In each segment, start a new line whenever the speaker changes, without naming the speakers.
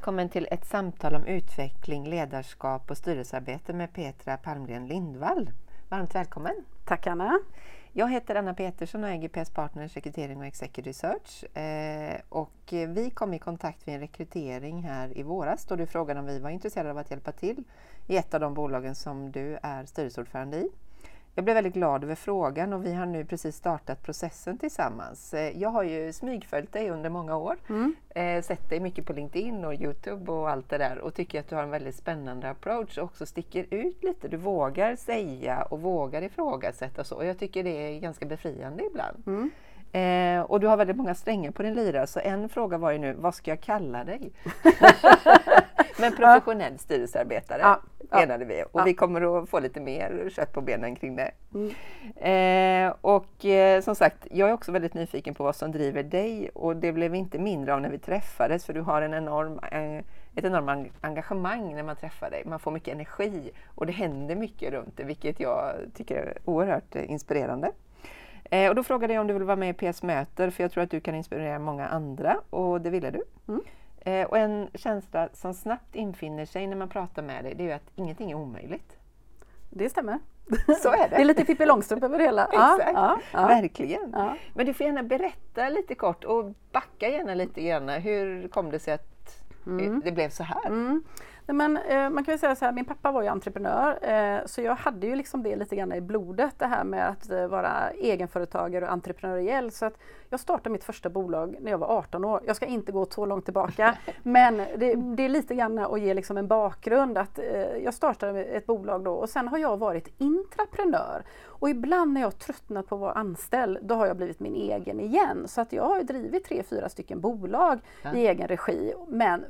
välkommen till ett samtal om utveckling, ledarskap och styrelsearbete med Petra Palmgren Lindvall. Varmt välkommen!
Tack Anna!
Jag heter Anna Petersson och äger PS Partners rekrytering och executive research. Eh, och vi kom i kontakt vid en rekrytering här i våras då du frågade om vi var intresserade av att hjälpa till i ett av de bolagen som du är styrelseordförande i. Jag blev väldigt glad över frågan och vi har nu precis startat processen tillsammans. Eh, jag har ju smygföljt dig under många år, mm. eh, sett dig mycket på LinkedIn och Youtube och allt det där och tycker att du har en väldigt spännande approach och också sticker ut lite. Du vågar säga och vågar ifrågasätta så och jag tycker det är ganska befriande ibland. Mm. Eh, och du har väldigt många strängar på din lyra så en fråga var ju nu, vad ska jag kalla dig? Men professionell styrelsearbetare ja, menade vi och vi kommer att få lite mer kött på benen kring det. Mm. Eh, och eh, som sagt, jag är också väldigt nyfiken på vad som driver dig och det blev inte mindre av när vi träffades för du har en enorm, eh, ett enormt engagemang när man träffar dig. Man får mycket energi och det händer mycket runt det vilket jag tycker är oerhört inspirerande. Eh, och då frågade jag om du vill vara med i PS Möter för jag tror att du kan inspirera många andra och det ville du. Mm. Eh, och en känsla som snabbt infinner sig när man pratar med dig det är ju att ingenting är omöjligt.
Det stämmer.
Så är det.
det är lite Pippi Långstrump över det hela.
Exakt, ja, ja, verkligen. Ja. Men du får gärna berätta lite kort och backa gärna lite grann. Hur kom det sig att mm. det blev så här? Mm.
Men, eh, man kan ju säga så här, min pappa var ju entreprenör eh, så jag hade ju liksom det lite grann i blodet det här med att eh, vara egenföretagare och entreprenöriell. Så att jag startade mitt första bolag när jag var 18 år. Jag ska inte gå så långt tillbaka men det, det, är lite grann att ge liksom en bakgrund att eh, jag startade ett bolag då och sen har jag varit intraprenör. Och ibland när jag tröttnat på att vara anställd då har jag blivit min egen igen. Så att jag har drivit tre, fyra stycken bolag ja. i egen regi men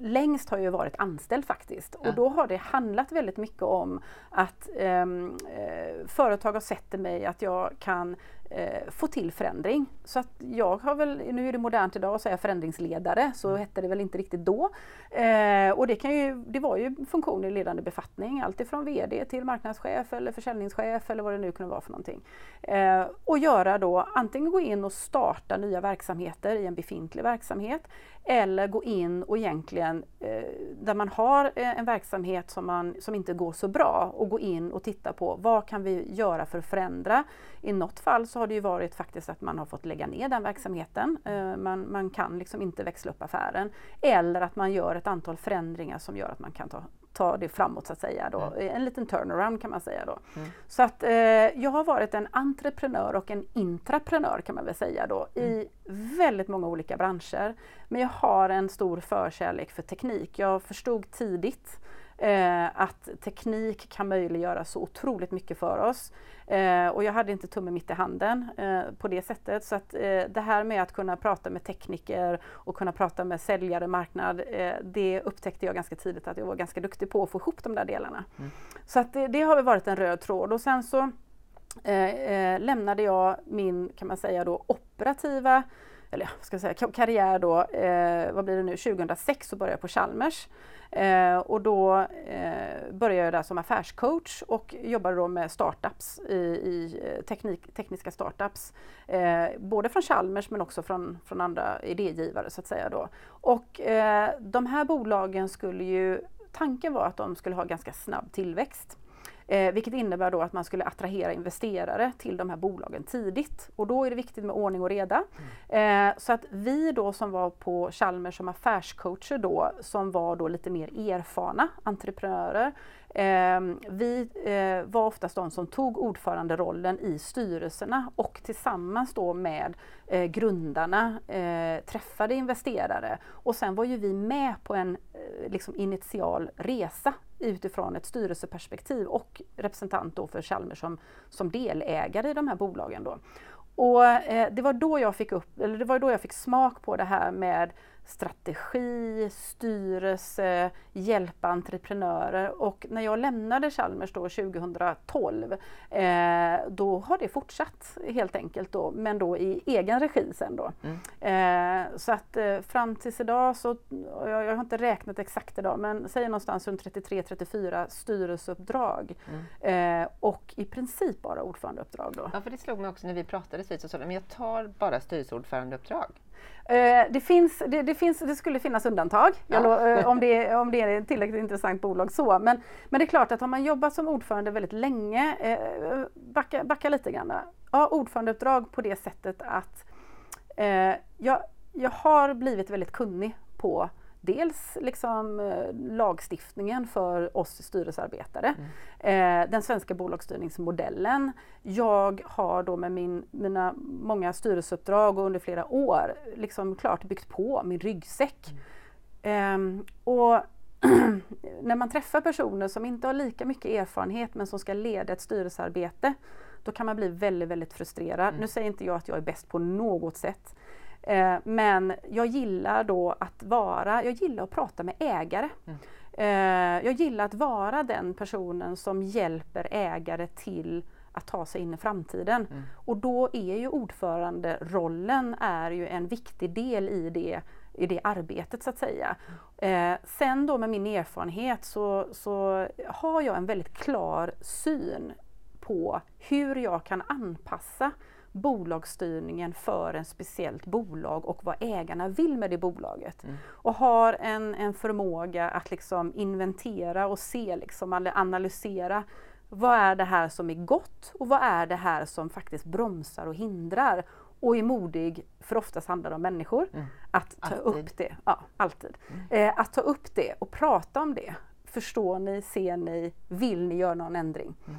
längst har jag varit anställd faktiskt och då har det handlat väldigt mycket om att ehm, eh, företag har sett till mig att jag kan eh, få till förändring. Så att jag har väl, nu är det modernt idag att säga förändringsledare, så mm. hette det väl inte riktigt då. Eh, och det, kan ju, det var ju funktioner i ledande befattning, alltifrån VD till marknadschef eller försäljningschef eller vad det nu kunde vara för någonting. Eh, och göra då antingen gå in och starta nya verksamheter i en befintlig verksamhet eller gå in och egentligen eh, där man har eh, en verksamhet som, man, som inte går så bra och gå in och titta på vad kan vi göra för att förändra. I något fall så har det ju varit faktiskt att man har fått lägga ner den verksamheten. Eh, man, man kan liksom inte växla upp affären. Eller att man gör ett antal förändringar som gör att man kan ta, ta det framåt så att säga. Då. Mm. En liten turnaround kan man säga då. Mm. Så att eh, jag har varit en entreprenör och en intraprenör kan man väl säga då mm. i väldigt många olika branscher. Men jag har en stor förkärlek för teknik. Jag förstod tidigt eh, att teknik kan möjliggöra så otroligt mycket för oss. Eh, och jag hade inte tummen mitt i handen eh, på det sättet. Så att eh, det här med att kunna prata med tekniker och kunna prata med säljare, marknad, eh, det upptäckte jag ganska tidigt att jag var ganska duktig på att få ihop de där delarna. Mm. Så att det, det har varit en röd tråd och sen så eh, lämnade jag min, kan man säga då, operativa eller ska säga, karriär då, vad blir det nu, 2006 så började jag på Chalmers. Eh, och då eh, började jag där som affärscoach och jobbade då med startups i, i eh, teknik, tekniska startups. Eh, både från Chalmers men också från, från andra idégivare så att säga då. Och eh, de här bolagen skulle ju, tanken var att de skulle ha ganska snabb tillväxt. Eh, vilket innebär då att man skulle attrahera investerare till de här bolagen tidigt. Och då är det viktigt med ordning och reda. Mm. Eh, så att vi då som var på Chalmers som affärscoacher då, som var då lite mer erfarna entreprenörer, Ehm, vi eh, var oftast de som tog ordföranderollen i styrelserna och tillsammans då med eh, grundarna eh, träffade investerare. Och sen var ju vi med på en eh, liksom initial resa utifrån ett styrelseperspektiv och representant då för Chalmers som, som delägare i de här bolagen. Då. Och eh, det var då jag fick upp, eller det var då jag fick smak på det här med strategi, styrelse, hjälpa entreprenörer och när jag lämnade Chalmers då 2012 eh, då har det fortsatt helt enkelt då men då i egen regi sen då. Mm. Eh, så att eh, fram tills idag så, jag, jag, har inte räknat exakt idag men säg någonstans runt 33-34 styrelseuppdrag mm. Eh, och i princip bara ordförandeuppdrag då.
Ja för det slog mig också när vi pratade så sa men jag tar bara styrelseordförandeuppdrag.
Eh, det, finns, det, det, finns, det skulle finnas undantag ja. eh, om, det, om det är ett tillräckligt intressant bolag. så. Men, men det är klart att har man jobbat som ordförande väldigt länge, eh, backa, backa lite grann. Ja, ordförandeuppdrag på det sättet att eh, jag, jag har blivit väldigt kunnig på dels liksom, eh, lagstiftningen för oss styrelsearbetare, mm. eh, den svenska bolagsstyrningsmodellen. Jag har då med min, mina många styrelseuppdrag och under flera år liksom klart byggt på min ryggsäck. Mm. Eh, och när man träffar personer som inte har lika mycket erfarenhet men som ska leda ett styrelsearbete, då kan man bli väldigt, väldigt frustrerad. Mm. Nu säger inte jag att jag är bäst på något sätt. Eh, men jag gillar då att vara, jag gillar att prata med ägare. Mm. Eh, jag gillar att vara den personen som hjälper ägare till att ta sig in i framtiden. Mm. Och då är ju ordföranderollen är ju en viktig del i det, i det arbetet så att säga. Eh, sen då med min erfarenhet så, så har jag en väldigt klar syn på hur jag kan anpassa bolagsstyrningen för en speciellt bolag och vad ägarna vill med det bolaget. Mm. Och har en, en förmåga att liksom inventera och se, liksom, eller analysera vad är det här som är gott och vad är det här som faktiskt bromsar och hindrar och är modig, för oftast handlar det om människor, mm. att ta alltid. upp det. Ja, alltid. Mm. Eh, att ta upp det och prata om det. Förstår ni, ser ni, vill ni göra någon ändring? Mm.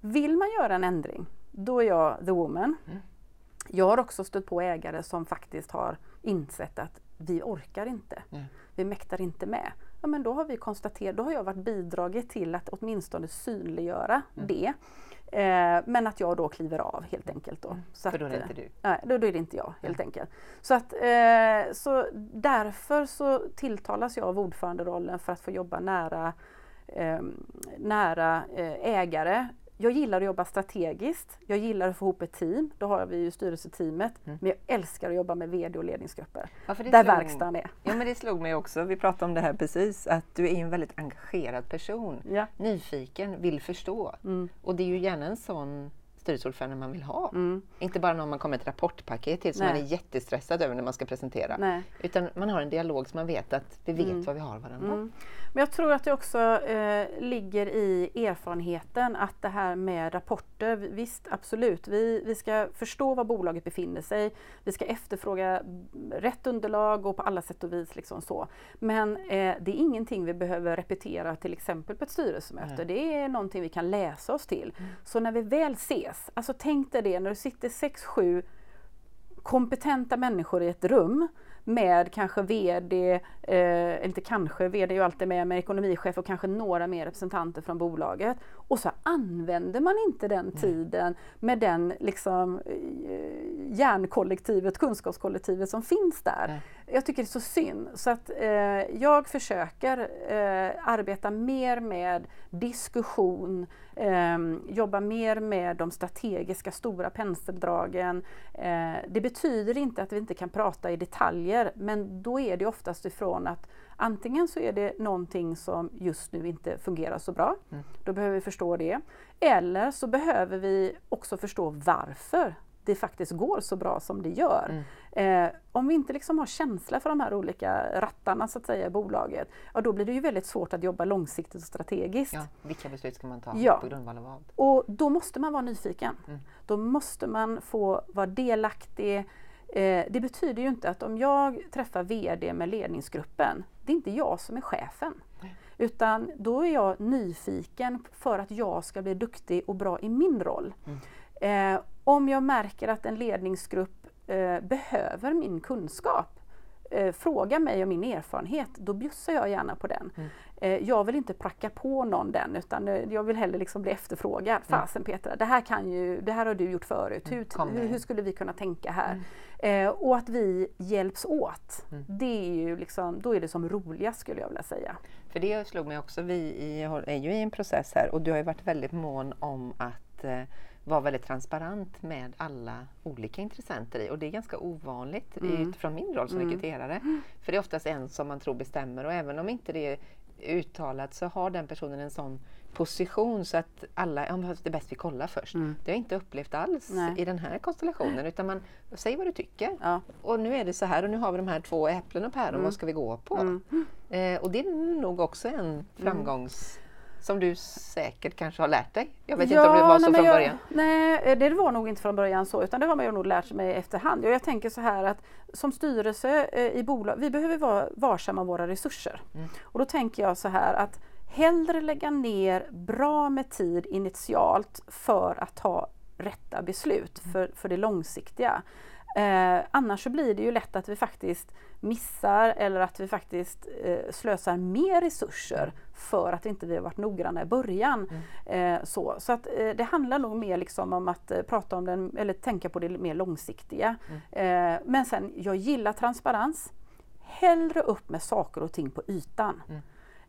Vill man göra en ändring, då är jag the woman. Mm. Jag har också stött på ägare som faktiskt har insett att vi orkar inte. Mm. Vi mäktar inte med. Ja, men då har vi konstaterat, då har jag varit bidragit till att åtminstone synliggöra mm. det. Eh, men att jag då kliver av helt enkelt. Då. Mm.
Så För då är det inte du?
Nej, då, då är det inte jag helt enkelt. Så, att, eh, så därför så tilltalas jag av ordföranderollen för att få jobba nära eh, nära eh, ägare jag gillar att jobba strategiskt. Jag gillar att få ihop ett team. Då har vi ju styrelseteamet. Mm. Men jag älskar att jobba med VD och ledningsgrupper. Ja, där verkstaden är.
Ja, men det slog mig också. Vi pratade om det här precis. Att du är en väldigt engagerad person. Ja. Nyfiken, vill förstå. Mm. Och det är ju gärna en sån styrelseordförande man vill ha. Mm. Inte bara någon man kommer ett rapportpaket till som Nej. man är jättestressad över när man ska presentera. Nej. Utan man har en dialog som man vet att vi vet mm. vad vi har varandra.
Men jag tror att det också eh, ligger i erfarenheten att det här med rapporter, visst absolut, vi, vi ska förstå var bolaget befinner sig. Vi ska efterfråga rätt underlag och på alla sätt och vis liksom så. Men eh, det är ingenting vi behöver repetera till exempel på ett styrelsemöte. Nej. Det är någonting vi kan läsa oss till. Mm. Så när vi väl ses, alltså tänk dig det när du sitter sex, sju kompetenta människor i ett rum med kanske VD, eh, inte kanske, VD är ju alltid med, med ekonomichef och kanske några mer representanter från bolaget. Och så använder man inte den tiden med den liksom, eh, hjärnkollektivet, kunskapskollektivet som finns där. Nej. Jag tycker det är så synd. Så att eh, jag försöker eh, arbeta mer med diskussion, eh, jobba mer med de strategiska stora penseldragen. Eh, det betyder inte att vi inte kan prata i detaljer, men då är det oftast ifrån att antingen så är det någonting som just nu inte fungerar så bra, mm. då behöver vi förstå det. Eller så behöver vi också förstå varför det faktiskt går så bra som det gör. Mm. Eh, om vi inte liksom har känsla för de här olika rattarna så att säga i bolaget, ja då blir det ju väldigt svårt att jobba långsiktigt och strategiskt. Ja,
vilka beslut ska man ta ja. på grundval av vad?
Och då måste man vara nyfiken. Mm. Då måste man få vara delaktig. Eh, det betyder ju inte att om jag träffar VD med ledningsgruppen, det är inte jag som är chefen. Utan då är jag nyfiken för att jag ska bli duktig och bra i min roll. Mm. Eh, om jag märker att en ledningsgrupp eh, behöver min kunskap, eh, fråga mig om min erfarenhet, då bjussar jag gärna på den. Mm. Eh, jag vill inte pracka på någon den utan eh, jag vill hellre liksom bli efterfrågad. Mm. Fasen Petra, det här, kan ju, det här har du gjort förut, mm. hur, hur, hur, skulle vi kunna tänka här? Eh, och att vi hjälps åt, mm. det är ju liksom, då är det som roligast skulle jag vilja säga.
För det slog mig också, vi är ju i en process här och du har ju varit väldigt mån om att vara väldigt transparent med alla olika intressenter i och det är ganska ovanligt mm. utifrån min roll som mm. rekryterare. För det är oftast en som man tror bestämmer och även om inte det är uttalat så har den personen en sån position så att alla, ja, det är bäst vi kollar först. Mm. Det har jag inte upplevt alls Nej. i den här konstellationen utan man, säger vad du tycker. Ja. Och nu är det så här och nu har vi de här två äpplen och päron, mm. vad ska vi gå på? Mm. Eh, och det är nog också en mm. framgångs som du säkert kanske har lärt dig? Jag vet ja, inte om det var så från
jag,
början?
Nej, det var nog inte från början så utan det har man ju nog lärt sig efterhand. Jag tänker så här att som styrelse eh, i bolag, vi behöver vara varsamma om våra resurser. Mm. Och då tänker jag så här att hellre lägga ner bra med tid initialt för att ta rätta beslut mm. för, för det långsiktiga. Eh, annars så blir det ju lätt att vi faktiskt missar eller att vi faktiskt eh, slösar mer resurser mm. för att inte vi har varit noggranna i början. Mm. Eh, så så att, eh, det handlar nog mer liksom om att eh, prata om den, eller tänka på det mer långsiktiga. Mm. Eh, men sen, jag gillar transparens. Hellre upp med saker och ting på ytan. Mm.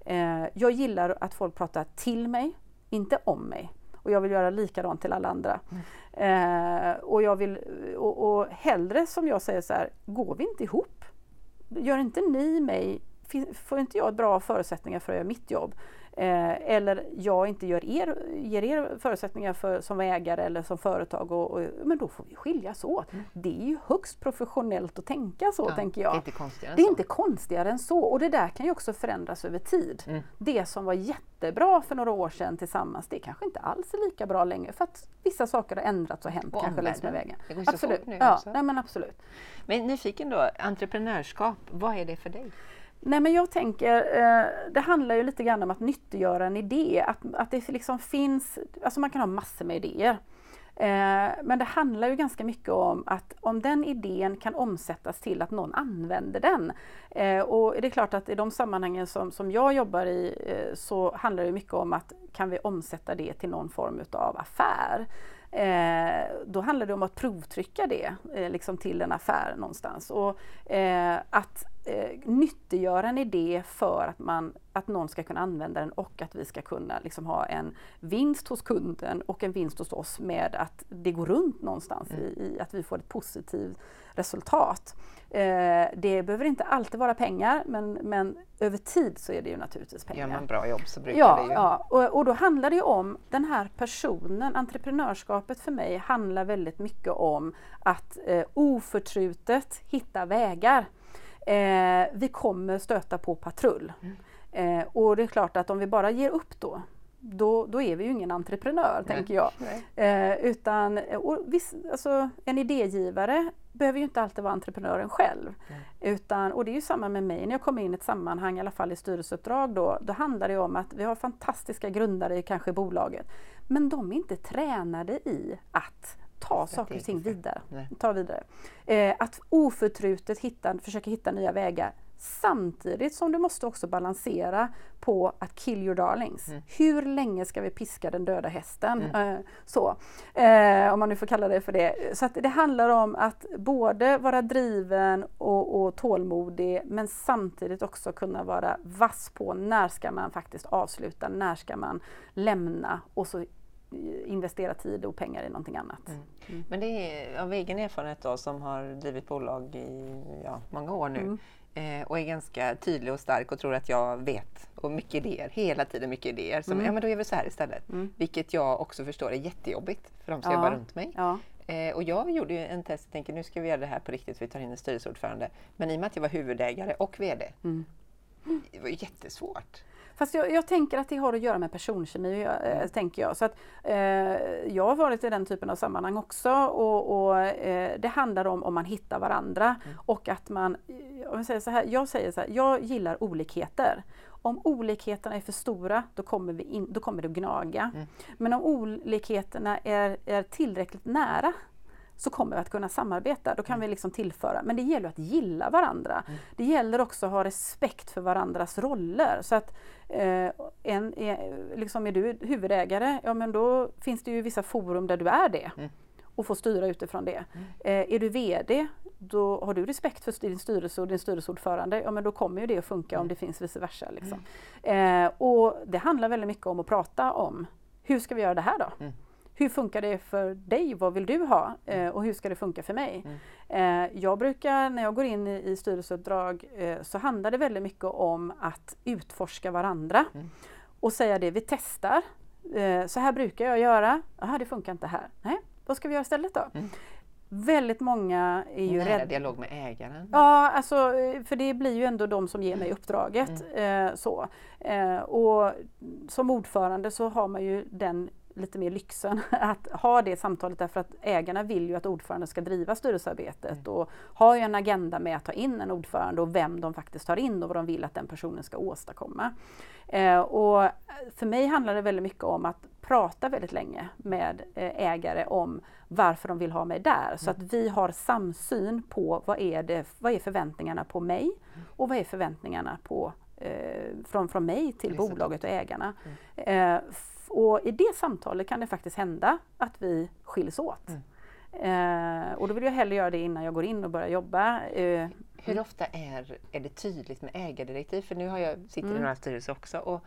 Eh, jag gillar att folk pratar till mig, inte om mig. Och jag vill göra likadant till alla andra. Mm. Eh, och, jag vill, och, och hellre som jag säger så här, går vi inte ihop? Gör inte ni mig, får inte jag bra förutsättningar för att göra mitt jobb? Eh, eller jag inte gör er, ger er förutsättningar för, som ägare eller som företag, och, och, men då får vi skiljas åt. Mm. Det är ju högst professionellt att tänka så, ja, tänker jag.
Det är inte konstigare
det är så. Inte konstigare än så. Och det där kan ju också förändras över tid. Mm. Det som var jättebra för några år sedan tillsammans, det kanske inte alls är lika bra längre för att vissa saker har ändrats och hänt och kanske längs med vägen.
Det går absolut. Nu
ja, nej, men absolut.
Men nyfiken då, entreprenörskap, vad är det för dig?
Nej men jag tänker, eh, det handlar ju lite grann om att nyttiggöra en idé, att, att det liksom finns, alltså man kan ha massor med idéer. Eh, men det handlar ju ganska mycket om att om den idén kan omsättas till att någon använder den. Eh, och det är klart att i de sammanhangen som, som jag jobbar i eh, så handlar det mycket om att kan vi omsätta det till någon form utav affär. Eh, då handlar det om att provtrycka det eh, liksom till en affär någonstans. Och, eh, att eh, nyttiggöra en idé för att, man, att någon ska kunna använda den och att vi ska kunna liksom, ha en vinst hos kunden och en vinst hos oss med att det går runt någonstans mm. i, i, att vi får ett positivt resultat. Eh, det behöver inte alltid vara pengar men, men över tid så är det ju naturligtvis pengar.
Gör man bra jobb så brukar
ja,
det ju...
Ja, och, och då handlar det om den här personen. Entreprenörskapet för mig handlar väldigt mycket om att eh, oförtrutet hitta vägar. Eh, vi kommer stöta på patrull. Mm. Eh, och det är klart att om vi bara ger upp då, då, då är vi ju ingen entreprenör, Nej. tänker jag. Eh, utan och viss, alltså, en idégivare behöver ju inte alltid vara entreprenören själv. Utan, och det är ju samma med mig, när jag kommer in i ett sammanhang, i alla fall i styrelseuppdrag då, då handlar det om att vi har fantastiska grundare i kanske bolaget, men de är inte tränade i att ta saker och ting vidare. Ta vidare. Eh, att oförtrutet hitta, försöka hitta nya vägar Samtidigt som du måste också balansera på att kill your darlings. Mm. Hur länge ska vi piska den döda hästen? Mm. Eh, så, eh, om man nu får kalla det för det. Så det handlar om att både vara driven och, och tålmodig men samtidigt också kunna vara vass på när ska man faktiskt avsluta, när ska man lämna och så investera tid och pengar i någonting annat. Mm.
Mm. Men det är av egen erfarenhet då, som har drivit bolag i ja, många år nu mm eh, och är ganska tydlig och stark och tror att jag vet och mycket idéer, hela tiden mycket idéer. Som, mm. Ja men då gör vi så här istället. Mm. Vilket jag också förstår är jättejobbigt för de som ja. jobbar runt mig. Ja. Eh, och jag gjorde ju en test och tänkte nu ska vi göra det här på riktigt, vi tar in en styrelseordförande. Men i och med att jag var huvudägare och VD, det var jättesvårt.
Fast jag, jag, tänker att det har att göra med personkemi, äh, tänker jag. Så att, äh, jag har varit i den typen av sammanhang också och, och äh, det handlar om om man hittar varandra mm. och att man, jag säger så här, jag säger så här, jag gillar olikheter. Om olikheterna är för stora, då kommer, vi in, då kommer det att gnaga. Mm. Men om olikheterna är, är tillräckligt nära, så kommer vi att kunna samarbeta. Då kan mm. vi liksom tillföra. Men det gäller att gilla varandra. Mm. Det gäller också att ha respekt för varandras roller. Så att eh, en, är, liksom är du huvudägare, ja men då finns det ju vissa forum där du är det. Mm. och får styra utifrån det. Mm. Eh, är du VD, då har du respekt för din styrelse och din styrelseordförande, ja men då kommer ju det att funka om mm. det finns vice versa. Liksom. Mm. Eh, och det handlar väldigt mycket om att prata om hur ska vi göra det här då? Hur funkar det för dig? Vad vill du ha? Eh, och hur ska det funka för mig? Mm. Eh, jag brukar, när jag går in i, i styrelseuppdrag, eh, så handlar det väldigt mycket om att utforska varandra mm. och säga det, vi testar. Eh, så här brukar jag göra. Jaha, det funkar inte här. Nej, vad ska vi göra istället då? Mm. Väldigt många är ju rädda.
dialog med ägaren?
Ja, alltså, för det blir ju ändå de som ger mig uppdraget. Mm. Eh, så. Eh, och som ordförande så har man ju den lite mer lyxen att ha det samtalet därför att ägarna vill ju att ordföranden ska driva styrelsearbetet mm. och har ju en agenda med att ta in en ordförande och vem de faktiskt tar in och vad de vill att den personen ska åstadkomma. Eh, och för mig handlar det väldigt mycket om att prata väldigt länge med eh, ägare om varför de vill ha mig där så att mm. vi har samsyn på vad är, det, vad är förväntningarna på mig mm. och vad är förväntningarna på, från, från mig till bolaget och ägarna. Mm. Eh, och i det samtalet kan det faktiskt hända att vi skiljs åt. Mm. Eh, och då vill jag hellre göra det innan jag går in och börjar jobba. Eh,
Hur ofta är, är det tydligt med ägardirektiv? För nu har jag, sitter mm. i några styrelser också och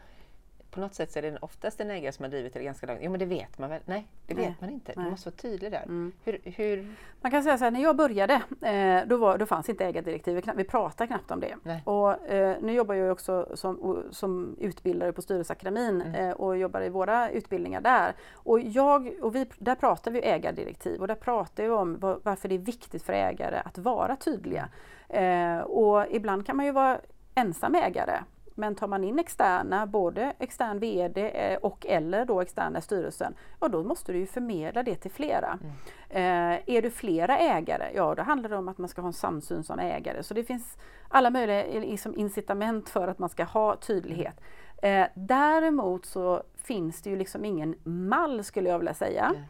på något sätt så är det oftast en ägare som har drivit det ganska långt. Jo men det vet man väl? Nej, det Nej. vet man inte. Nej. Du måste vara tydlig där. Mm. Hur, hur,
Man kan säga så här, när jag började eh, då, var, då fanns inte ägardirektiv, vi pratade knappt om det. Nej. Och, eh, nu jobbar jag också som, som utbildare på Styrelseakademin mm. eh, och jobbar i våra utbildningar där. Och, jag, och vi, där pratar vi ägardirektiv och där pratar vi om var, varför det är viktigt för ägare att vara tydliga. Eh, och ibland kan man ju vara ensam ägare men tar man in externa, både extern VD eh, och eller då externa styrelsen, ja då måste du ju förmedla det till flera. Mm. Eh, är du flera ägare, ja då handlar det om att man ska ha en samsyn som ägare. Så det finns alla möjliga liksom, incitament för att man ska ha tydlighet. Eh, däremot så finns det ju liksom ingen mall skulle jag vilja säga. Mm.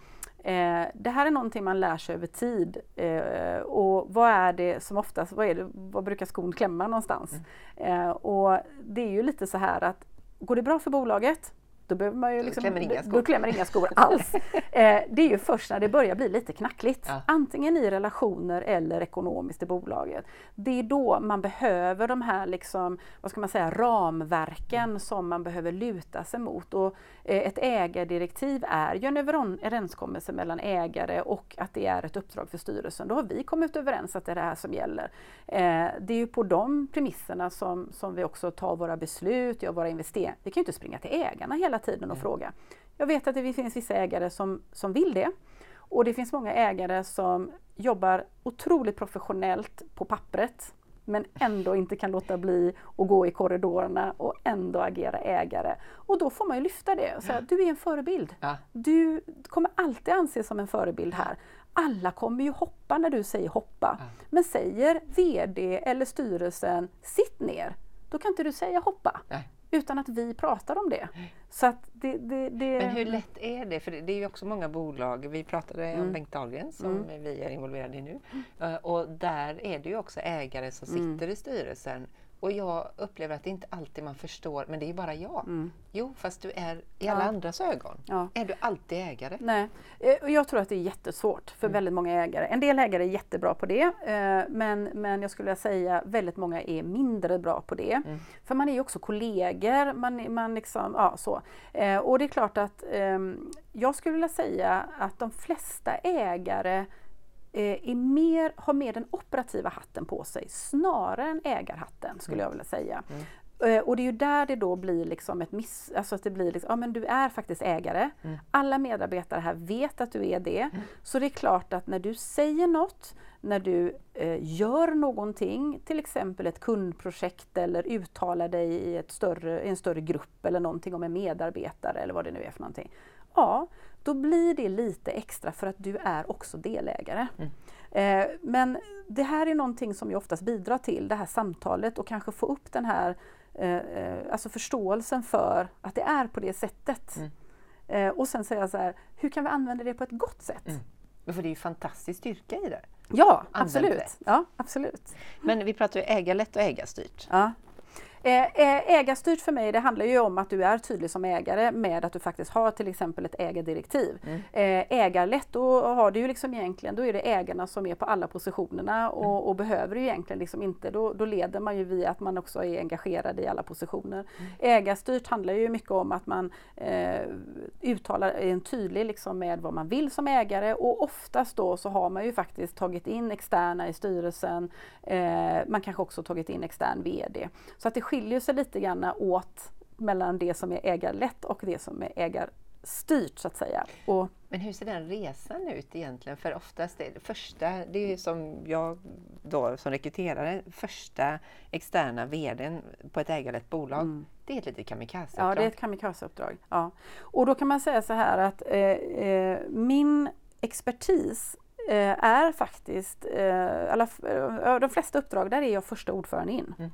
Eh, det här är någonting man lär sig över tid. Eh, och vad är det som oftast, vad, är det, vad brukar skon klämma någonstans? Mm. Eh, och det är ju lite så här att går det bra för bolaget, då, behöver man ju liksom,
klämmer inga skor,
då klämmer inga skor alls. eh, det är ju först när det börjar bli lite knackligt, ja. antingen i relationer eller ekonomiskt i bolaget. Det är då man behöver de här liksom, vad ska man säga, ramverken mm. som man behöver luta sig mot. Och, eh, ett ägardirektiv är ju en överenskommelse mellan ägare och att det är ett uppdrag för styrelsen. Då har vi kommit överens att det är det här som gäller. Eh, det är ju på de premisserna som, som vi också tar våra beslut, gör våra investeringar. Vi kan ju inte springa till ägarna hela hela tiden och fråga. Jag vet att det finns vissa ägare som, som vill det. Och det finns många ägare som jobbar otroligt professionellt på pappret men ändå inte kan låta bli att gå i korridorerna och ändå agera ägare. Och då får man ju lyfta det och säga, du är en förebild. Ja. Du kommer alltid anses som en förebild här. Alla kommer ju hoppa när du säger hoppa. Ja. Men säger VD eller styrelsen, sitt ner, då kan inte du säga hoppa. Nej utan att vi pratar om det. Så det, det, det,
Men hur lätt är det? För det är ju också många bolag, vi pratade mm. om Bengt Dahlgren som mm. vi är involverade i nu. Mm. Och där är det ju också ägare som mm. sitter i styrelsen och jag upplever att det inte alltid man förstår, men det är bara jag. Mm. Jo, fast du är i alla ja. andras ögon. Ja. Är du alltid ägare?
Nej, eh, jag tror att det är jättesvårt för mm. väldigt många ägare. En del ägare är jättebra på det, eh, men, men jag skulle säga väldigt många är mindre bra på det. Mm. För man är ju också kollegor, man, man liksom, ja så. Eh, och det är klart att ehm, jag skulle vilja säga att de flesta ägare är mer, har mer den operativa hatten på sig snarare än ägarhatten skulle jag vilja säga. Mm. Eh, och det är ju där det då blir liksom ett miss, alltså att det blir liksom, ja men du är faktiskt ägare. Mm. Alla medarbetare här vet att du är det. Mm. Så det är klart att när du säger något, när du eh, gör någonting, till exempel ett kundprojekt eller uttalar dig i, ett större, i en större grupp eller någonting om en medarbetare eller vad det nu är för någonting. Ja, då blir det lite extra för att du är också delägare. Mm. Eh, men det här är någonting som jag oftast bidrar till, det här samtalet och kanske få upp den här eh, eh alltså förståelsen för att det är på det sättet. Mm. Eh, och sen säga så här, hur kan vi använda det på ett gott sätt? Mm.
För det är ju fantastisk styrka i det.
Ja, absolut. ja absolut.
Men vi pratar ju ägarlätt och ägarstyrt.
Ja. Ägarstyrt för mig, det handlar ju om att du är tydlig som ägare med att du faktiskt har till exempel ett ägardirektiv. Mm. Ägarlätt, då har du ju liksom egentligen, då är det ägarna som är på alla positionerna och, mm. och behöver ju egentligen liksom inte, då, då, leder man ju via att man också är engagerad i alla positioner. Mm. Ägarstyrt handlar ju mycket om att man eh, uttalar en tydlig liksom med vad man vill som ägare och oftast då så har man ju faktiskt tagit in externa i styrelsen. Eh, man kanske också tagit in extern VD. Så att det skiljer sig lite grann åt mellan det som är ägarlätt och det som är ägarstyrt så att säga. Och
Men hur ser den resan ut egentligen? För oftast är det första, det är som jag då som rekryterare, första externa VDn på ett ägarlätt bolag. Mm. Det är ett litet kamikazeuppdrag.
Ja, det är ett kamikazeuppdrag. Ja. Och då kan man säga så här att eh, eh, min expertis eh, är faktiskt, eh, alla, eh, de flesta uppdrag, där är jag första ordförande in. Mm.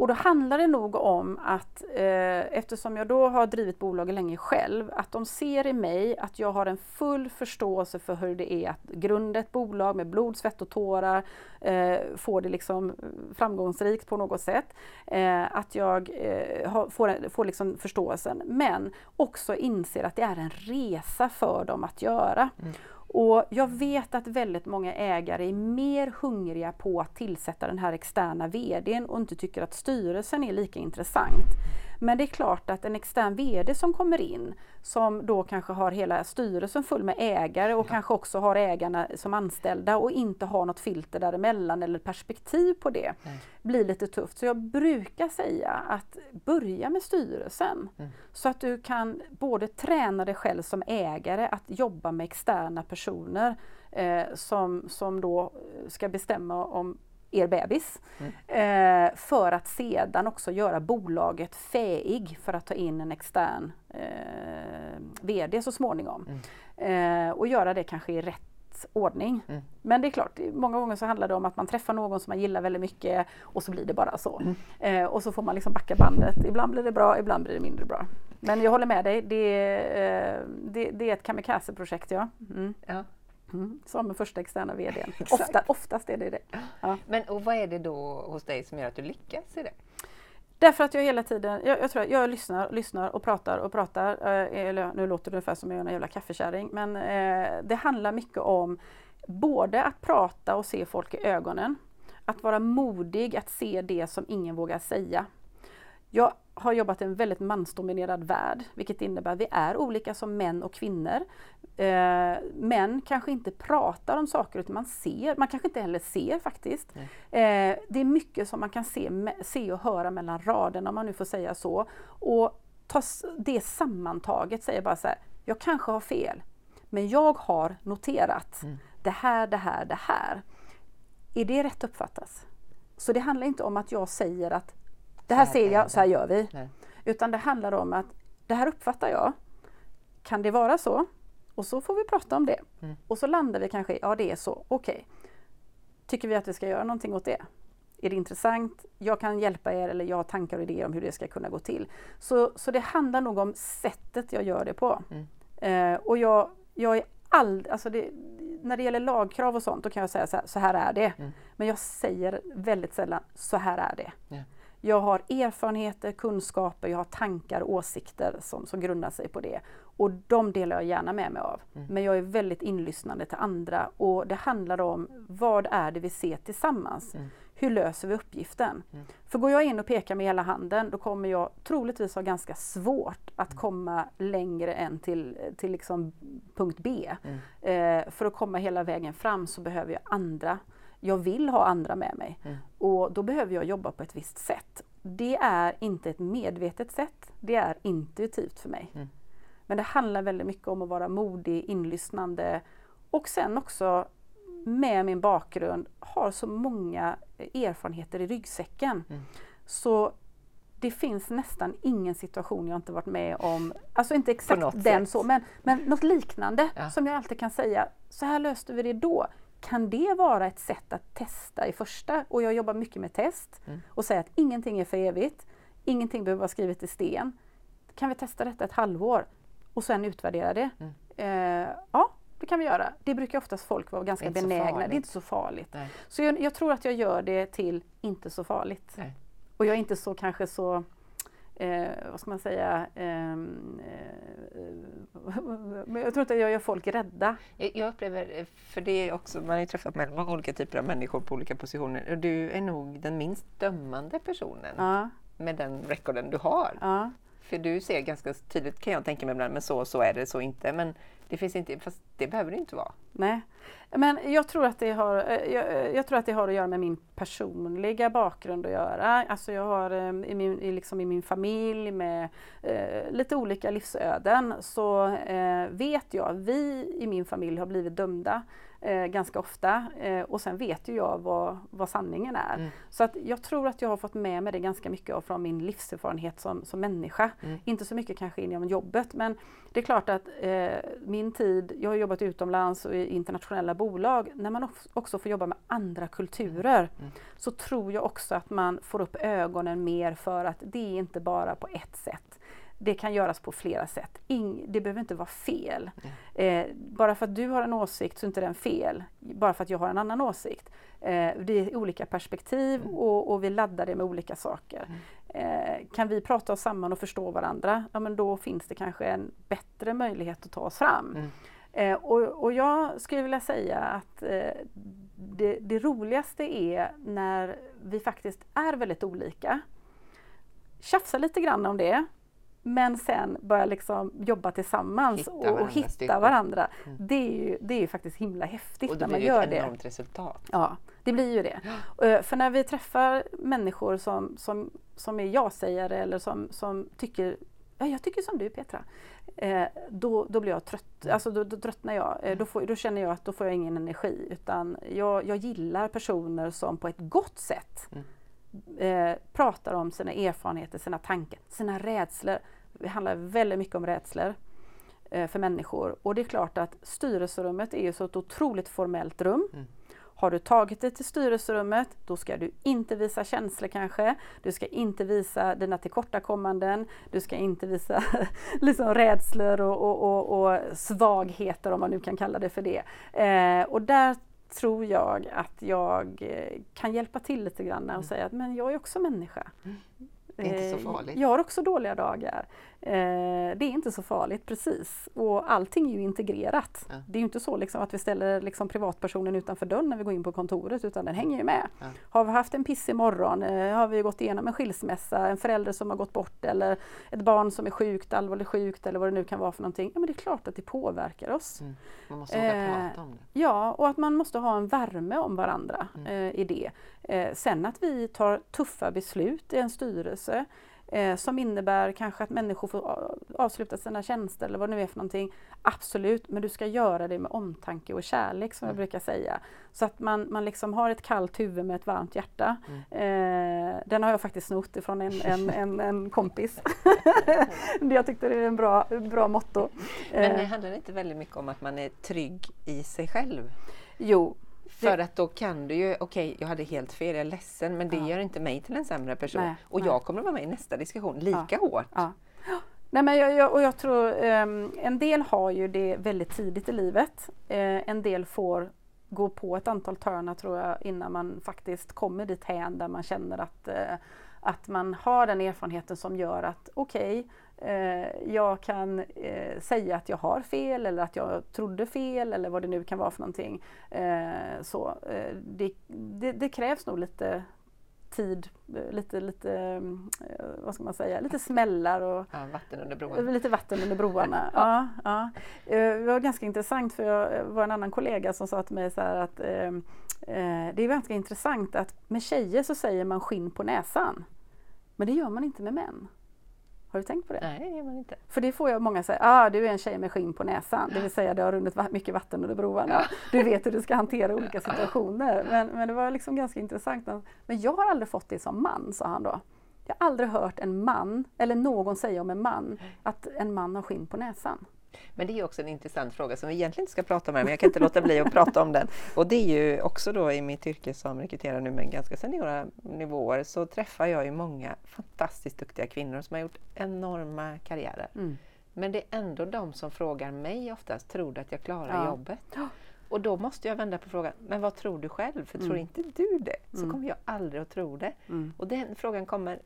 Och då handlar det nog om att eh, eftersom jag då har drivit bolaget länge själv, att de ser i mig att jag har en full förståelse för hur det är att grunda ett bolag med blod, svett och tårar, eh, få det liksom framgångsrikt på något sätt. Eh, att jag eh, har, får, får liksom förståelsen, men också inser att det är en resa för dem att göra. Mm. Och jag vet att väldigt många ägare är mer hungriga på att tillsätta den här externa VDn och inte tycker att styrelsen är lika intressant. Men det är klart att en extern VD som kommer in, som då kanske har hela styrelsen full med ägare och ja. kanske också har ägarna som anställda och inte har något filter däremellan eller perspektiv på det, Nej. blir lite tufft. Så jag brukar säga att börja med styrelsen mm. så att du kan både träna dig själv som ägare att jobba med externa personer eh, som, som då ska bestämma om er bebis. Mm. Eh, för att sedan också göra bolaget fäig för att ta in en extern eh, VD så småningom. Mm. Eh, och göra det kanske i rätt ordning. Mm. Men det är klart, många gånger så handlar det om att man träffar någon som man gillar väldigt mycket och så blir det bara så. Mm. Eh, och så får man liksom backa bandet. Ibland blir det bra, ibland blir det mindre bra. Men jag håller med dig, det, eh, det, det är ett kamikaze-projekt ja. Mm. ja. Mm, som första externa VD. Ofta, oftast är det det.
Ja. Men och vad är det då hos dig som gör att du lyckas i det?
Därför att jag hela tiden, jag, jag tror jag lyssnar, lyssnar och pratar och pratar. Eh, eller nu låter det ungefär som jag är en jävla kaffekärring. Men eh, det handlar mycket om både att prata och se folk i ögonen. Att vara modig att se det som ingen vågar säga. Jag har jobbat i en väldigt mansdominerad värld, vilket innebär att vi är olika som män och kvinnor. Eh, män kanske inte pratar om saker utan man ser, man kanske inte heller ser faktiskt. Eh, det är mycket som man kan se, se och höra mellan raderna om man nu får säga så. Och ta det sammantaget säger bara så här, jag kanske har fel, men jag har noterat mm. det här, det här, det här. Är det rätt uppfattas? Så det handlar inte om att jag säger att det här ser jag, så här gör vi. Nej. Utan det handlar om att det här uppfattar jag. Kan det vara så? Och så får vi prata om det. Mm. Och så landar vi kanske ja det är så, okej. Okay. Tycker vi att vi ska göra någonting åt det? Är det intressant? Jag kan hjälpa er eller jag har tankar och idéer om hur det ska kunna gå till. Så, så det handlar nog om sättet jag gör det på. Mm. Eh, och jag, jag är all, alltså det, när det gäller lagkrav och sånt, då kan jag säga så här, så här är det. Mm. Men jag säger väldigt sällan, så här är det. Yeah. Jag har erfarenheter, kunskaper, jag har tankar och åsikter som, som grundar sig på det. Och de delar jag gärna med mig av. Mm. Men jag är väldigt inlyssnande till andra och det handlar om vad är det vi ser tillsammans? Mm. Hur löser vi uppgiften? Mm. För går jag in och pekar med hela handen då kommer jag troligtvis ha ganska svårt att mm. komma längre än till, till liksom punkt B. Mm. Eh, för att komma hela vägen fram så behöver jag andra jag vill ha andra med mig. Mm. Och då behöver jag jobba på ett visst sätt. Det är inte ett medvetet sätt, det är intuitivt för mig. Mm. Men det handlar väldigt mycket om att vara modig, inlyssnande och sen också med min bakgrund har så många erfarenheter i ryggsäcken. Mm. Så det finns nästan ingen situation jag inte varit med om, alltså inte exakt den sätt. så, men, men något liknande ja. som jag alltid kan säga, så här löste vi det då. Kan det vara ett sätt att testa i första? Och jag jobbar mycket med test mm. och säger att ingenting är för evigt. Ingenting behöver vara skrivet i sten. Kan vi testa detta ett halvår och sen utvärdera det? Mm. Eh, ja, det kan vi göra. Det brukar oftast folk vara ganska benägna. Det är inte så farligt. Nej. Så jag, jag, tror att jag gör det till inte så farligt. Nej. Och jag är inte så kanske så eh, vad ska man säga, ehm, eh, men jag tror inte att jag gör folk rädda.
Jag, jag upplever, för det är också, man har ju träffat med många olika typer av människor på olika positioner och du är nog den minst dömande personen
Ja,
med den rekorden du har.
ja.
För du ser ganska tydligt kan jag tänka mig ibland, men så så är det, så inte. Men det finns inte, fast det behöver det inte vara.
Nej, men jag tror, att det har, eh, jag, eh, jag tror att det har att göra med min personliga bakgrund att göra. Alltså jag har eh, i min, liksom i min familj med eh, lite olika livsöden så eh, vet jag, vi i min familj har blivit dömda eh, ganska ofta eh, och sen vet ju jag vad, vad sanningen är.
Mm.
Så att jag tror att jag har fått med mig det ganska mycket av från min livserfarenhet som, som människa.
Mm.
Inte så mycket kanske inom jobbet men det är klart att eh, min tid, jag har jobbat utomlands och i internationella bolag, när man också får jobba med andra kulturer
Mm.
så tror jag också att man får upp ögonen mer för att det är inte bara på ett sätt. Det kan göras på flera sätt. Ing, det behöver inte vara fel. Eh, bara för att du har en åsikt så är inte den fel. Bara för att jag har en annan åsikt. Eh, det är olika perspektiv och, och vi laddar det med olika saker. Eh, kan vi prata oss samman och förstå varandra, ja, men då finns det kanske en bättre möjlighet att ta oss fram.
Mm.
Eh, och, och jag skulle vilja säga att eh, det, det roligaste är när vi faktiskt är väldigt olika. Tjafsa lite grann om det, men sen börja liksom jobba tillsammans
Hitta
och, och hitta
styrkor.
varandra.
Mm.
Det, är ju, det är ju faktiskt himla häftigt
Och
när man
blir det
gör
ett
det.
enormt resultat.
Ja, det blir ju det. Eh, För när vi träffar människor som, som, som är ja-sägare eller som, som tycker Ja, jag tycker som du Petra. Eh, då, då blir jag trött, alltså då, då tröttnar jag. Eh, då, får, då känner jag att då får jag ingen energi. Utan jag, jag gillar personer som på ett gott sätt eh, pratar om sina erfarenheter, sina tankar, sina rädslor. Det handlar väldigt mycket om rädslor eh, för människor. Och det är klart att styrelserummet är ju så ett otroligt formellt rum.
Mm.
Har du tagit dig till styrelserummet, då ska du inte visa känslor kanske. Du ska inte visa dina tillkortakommanden. Du ska inte visa liksom rädslor och, och, och, och svagheter om man nu kan kalla det för det. Eh, och där tror jag att jag eh, kan hjälpa till lite grann och säga att men jag är också människa.
Mm. Det är inte så
Eh,
farligt.
Jag har också dåliga dagar. Eh, det är inte så farligt precis. Och allting är ju integrerat.
Ja.
Det är ju inte så liksom att vi ställer liksom privatpersonen utanför dörren när vi går in på kontoret utan den hänger ju med.
Ja.
Har vi haft en pissig morgon, eh, har vi gått igenom en skilsmässa, en förälder som har gått bort eller ett barn som är sjukt, allvarligt sjukt eller vad det nu kan vara för någonting. Ja men det är klart att det påverkar oss.
Mm. Man måste
Eh,
prata om det.
Ja, och att man måste ha en värme om varandra eh, i det. Eh, sen att vi tar tuffa beslut i en styrelse eh, som innebär kanske att människor får avsluta sina tjänster eller vad det nu är för någonting. Absolut, men du ska göra det med omtanke och kärlek som jag brukar säga. Så att man, man liksom har ett kallt huvud med ett varmt hjärta. Eh, den har jag faktiskt snott ifrån en, en, en, en kompis. Jag tyckte det är en bra, bra motto.
Men det
Eh,
handlar inte väldigt mycket om att man är trygg i sig själv?
jo,
För att då kan du ju, okej jag hade helt fel, jag är ledsen, men det
Ja.
gör inte mig till en sämre person.
Nej,
och
nej.
jag kommer att vara med i nästa diskussion lika hårt.
Ja. Nej, men jag, jag, och jag tror ehm, en del har ju det väldigt tidigt i livet. Eh, en del får gå på ett antal törnar tror jag innan man faktiskt kommer dit hän där man känner att, eh, att man har den erfarenheten som gör att okej, eh, jag kan eh, säga att jag har fel eller att jag trodde fel eller vad det nu kan vara för någonting. Eh, så, eh, det, det, det krävs nog lite tid, eh, lite, lite eh, vad ska man säga, lite smällar och
Ja, vatten under broarna.
Lite vatten under broarna. ja, ja. Eh, Det var ganska intressant för jag var en annan kollega som sa till mig så att eh, eh, det är ganska intressant att med tjejer så säger man skinn på näsan. Men det gör man inte med män. Har du tänkt på det?
Nej, det man inte.
För det får jag många säga, ah, du är en tjej med skinn på näsan. Det vill säga det har runnit mycket vatten under broarna. Du vet hur du ska hantera olika situationer. Men, men det var liksom ganska intressant. Men jag har aldrig fått det som man, sa han då. Jag har aldrig hört en man, eller någon säga om en man, att en man har skinn på näsan.
Men det är också en intressant fråga som vi egentligen inte ska prata om här, men jag kan inte låta bli att prata om den. Och det är ju också då i mitt yrke som rekryterar nu med ganska seniora nivåer så träffar jag ju många fantastiskt duktiga kvinnor som har gjort enorma karriärer.
Mm.
Men det är ändå de som frågar mig oftast, tror du att jag klarar
Ja.
jobbet? Och då måste jag vända på frågan, men vad tror du själv? För tror inte du det så
Mm.
kommer jag aldrig att tro det.
Mm.
Och den frågan kommer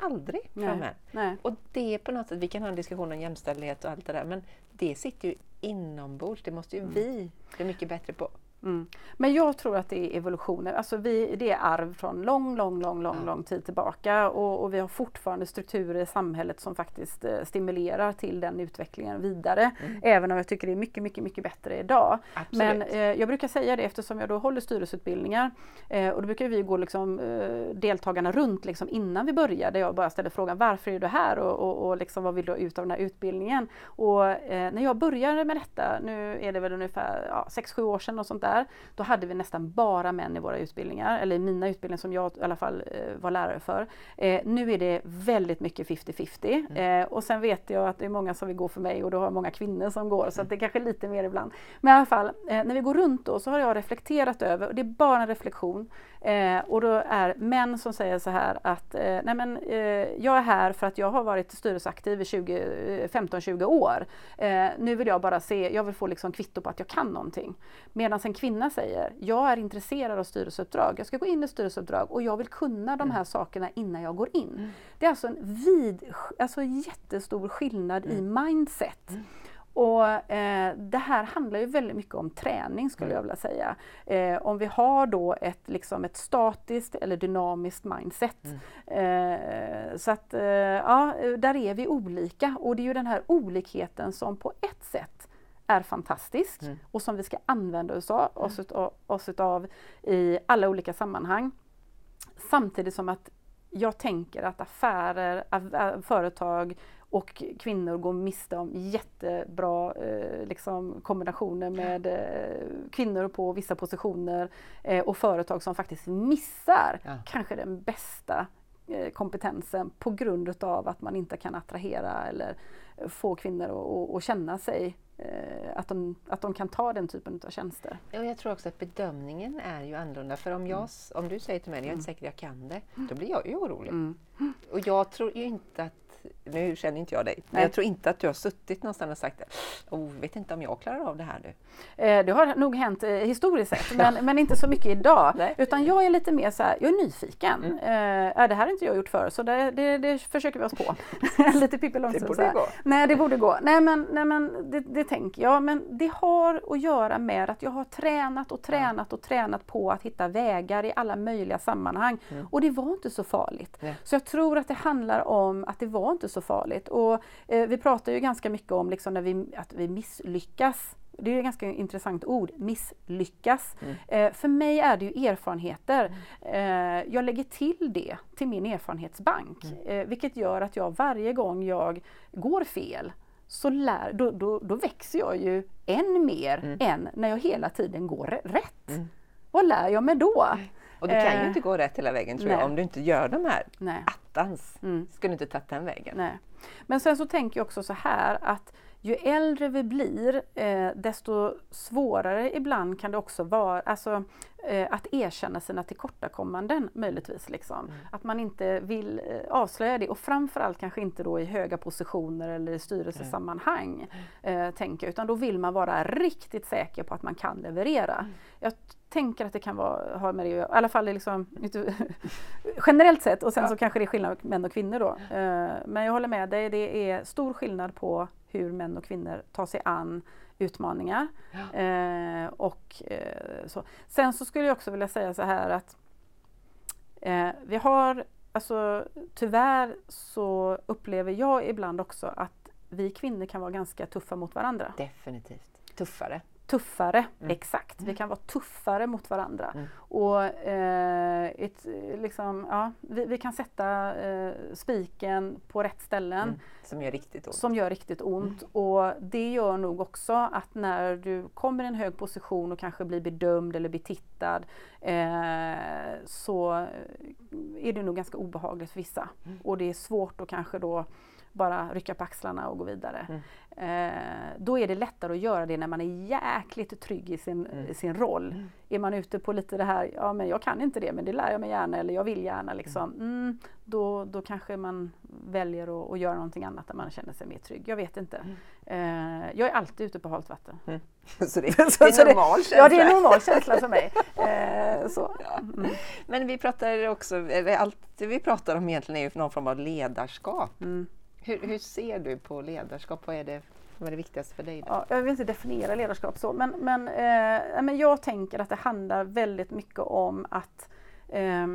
aldrig
Nej. Nej.
Och det är på något sätt, vi kan ha en diskussion om jämställdhet och allt det där, men det sitter ju inombords. Det måste ju vi bli mycket bättre på.
Mm. Men jag tror att det är evolutioner, alltså vi, det är arv från lång, lång, lång, lång,
Ja.
lång tid tillbaka och, och vi har fortfarande strukturer i samhället som faktiskt eh, stimulerar till den utvecklingen vidare. Även om jag tycker det är mycket, mycket, mycket bättre idag.
Absolut.
Men eh, jag brukar säga det eftersom jag då håller styrelseutbildningar eh, och då brukar vi gå liksom, eh, deltagarna runt liksom, innan vi börjar där jag bara ställer frågan varför är du här och, och, och liksom, vad vill du ha ut av den här utbildningen? Och eh, när jag började med detta, nu är det väl ungefär ja, 6-7 år sedan och sånt där, då hade vi nästan bara män i våra utbildningar, eller i mina utbildningar som jag i alla fall eh, var lärare för. Eh, nu är det väldigt mycket 50-50 eh, och sen vet jag att det är många som vill gå för mig och då har jag många kvinnor som går så att det är kanske lite mer ibland. Men i alla fall, eh, när vi går runt då så har jag reflekterat över, och det är bara en reflektion, eh, och då är män som säger så här att eh, nej men, jag är här för att jag har varit styrelseaktiv i 20, eh, 15-20 år. Nu vill jag bara se, jag vill få liksom kvitto på att jag kan någonting. Medan en kvinna säger, jag är intresserad av styrelseuppdrag, jag ska gå in i styrelseuppdrag och jag vill kunna de här sakerna innan jag går in. Det är alltså en vid, alltså jättestor skillnad i mindset. Och eh, det här handlar ju väldigt mycket om träning skulle jag vilja säga. Eh, om vi har då ett, liksom ett statiskt eller dynamiskt mindset. Eh, så att eh, ja, där är vi olika och det är ju den här olikheten som på ett sätt är fantastisk och som vi ska använda oss av, oss, utav, oss utav i alla olika sammanhang. Samtidigt som att jag tänker att affärer, företag och kvinnor går miste om jättebra eh, liksom, kombinationer med eh, kvinnor på vissa positioner eh, och företag som faktiskt missar
Ja.
kanske den bästa eh, kompetensen på grund utav att man inte kan attrahera eller få kvinnor att, känna sig att, de, att de kan ta den typen av tjänster.
Ja, jag tror också att bedömningen är ju annorlunda. För om, jag,
Mm.
om du säger till mig, jag är inte säker jag kan det, då blir jag ju orolig.
Mm.
Och jag tror ju inte att, nu känner inte jag dig, men
Nej.
jag tror inte att du har suttit någonstans och sagt oh, vet inte om jag klarar av det här nu.
Eh, det har nog hänt eh, historiskt sett, men, men inte så mycket idag.
Nej.
Utan jag är lite mer så här, jag är nyfiken.
Mm.
Eh, det här har inte jag gjort förr, så det, det, det försöker vi oss på. lite Pippi Långstrump.
borde
så
gå.
Nej, det borde gå. Nej, men, nej, men det, det tänker jag. Men det har att göra med att jag har tränat och tränat och tränat på att hitta vägar i alla möjliga sammanhang. Och det var inte så farligt.
Nej.
Så jag tror att det handlar om att det var inte så farligt. Och eh, vi pratar ju ganska mycket om liksom när vi, att vi misslyckas. Det är ett ganska intressant ord, misslyckas. Eh, för mig är det ju erfarenheter. Eh, jag lägger till det till min erfarenhetsbank. Eh, vilket gör att jag varje gång jag går fel så lär, då, då, då växer jag ju än mer än när jag hela tiden går rätt. Vad lär jag mig då?
Och du kan
Eh,
ju inte gå rätt hela vägen tror
nej.
jag, om du inte gör de här
Nej.
attans.
Mm.
Skulle inte tagit den vägen.
Nej. Men sen så tänker jag också så här att ju äldre vi blir eh, desto svårare ibland kan det också vara alltså, eh, att erkänna sina tillkortakommanden möjligtvis. Liksom. Att man inte vill eh, avslöja det och framförallt kanske inte då i höga positioner eller i styrelsesammanhang. Eh, tänker, utan då vill man vara riktigt säker på att man kan leverera. Jag tänker att det kan vara, ha med det i alla fall liksom, generellt sett och sen så kanske det är skillnad på män och kvinnor då. Eh, Men jag håller med dig, det är stor skillnad på hur män och kvinnor tar sig an utmaningar. Eh, och, eh, så. Sen så skulle jag också vilja säga så här att vi har, alltså tyvärr så upplever jag ibland också att vi kvinnor kan vara ganska tuffa mot varandra
Definitivt. Tuffare.
Tuffare, exakt. Vi kan vara tuffare mot varandra.
Mm.
Och eh, ett, liksom, ja, vi, vi kan sätta eh, spiken på rätt ställen
Mm. Som gör riktigt ont.
som gör riktigt ont. Och det gör nog också att när du kommer i en hög position och kanske blir bedömd eller betittad eh, så är det nog ganska obehagligt för vissa. Och det är svårt att kanske då bara rycka på axlarna och gå vidare. Eh, då är det lättare att göra det när man är jäkligt trygg i sin, mm. sin roll. Mm. Är man ute på lite det här, ja men jag kan inte det men det lär jag mig gärna eller jag vill gärna liksom. Mm, mm då, då kanske man väljer att, att göra någonting annat där man känner sig mer trygg. Jag vet inte. Mm. Eh, jag är alltid ute på halt vatten.
Mm. Så det, det är en normal känsla?
Ja, det är en normal känsla för mig. Eh, så.
Mm. Men vi pratar också, eller allt vi pratar om egentligen är ju någon form av ledarskap. Hur, hur, ser du på ledarskap? Vad är det, vad är det viktigaste för dig?
Ja, jag vill inte definiera ledarskap så, men, men, eh, men jag tänker att det handlar väldigt mycket om att eh,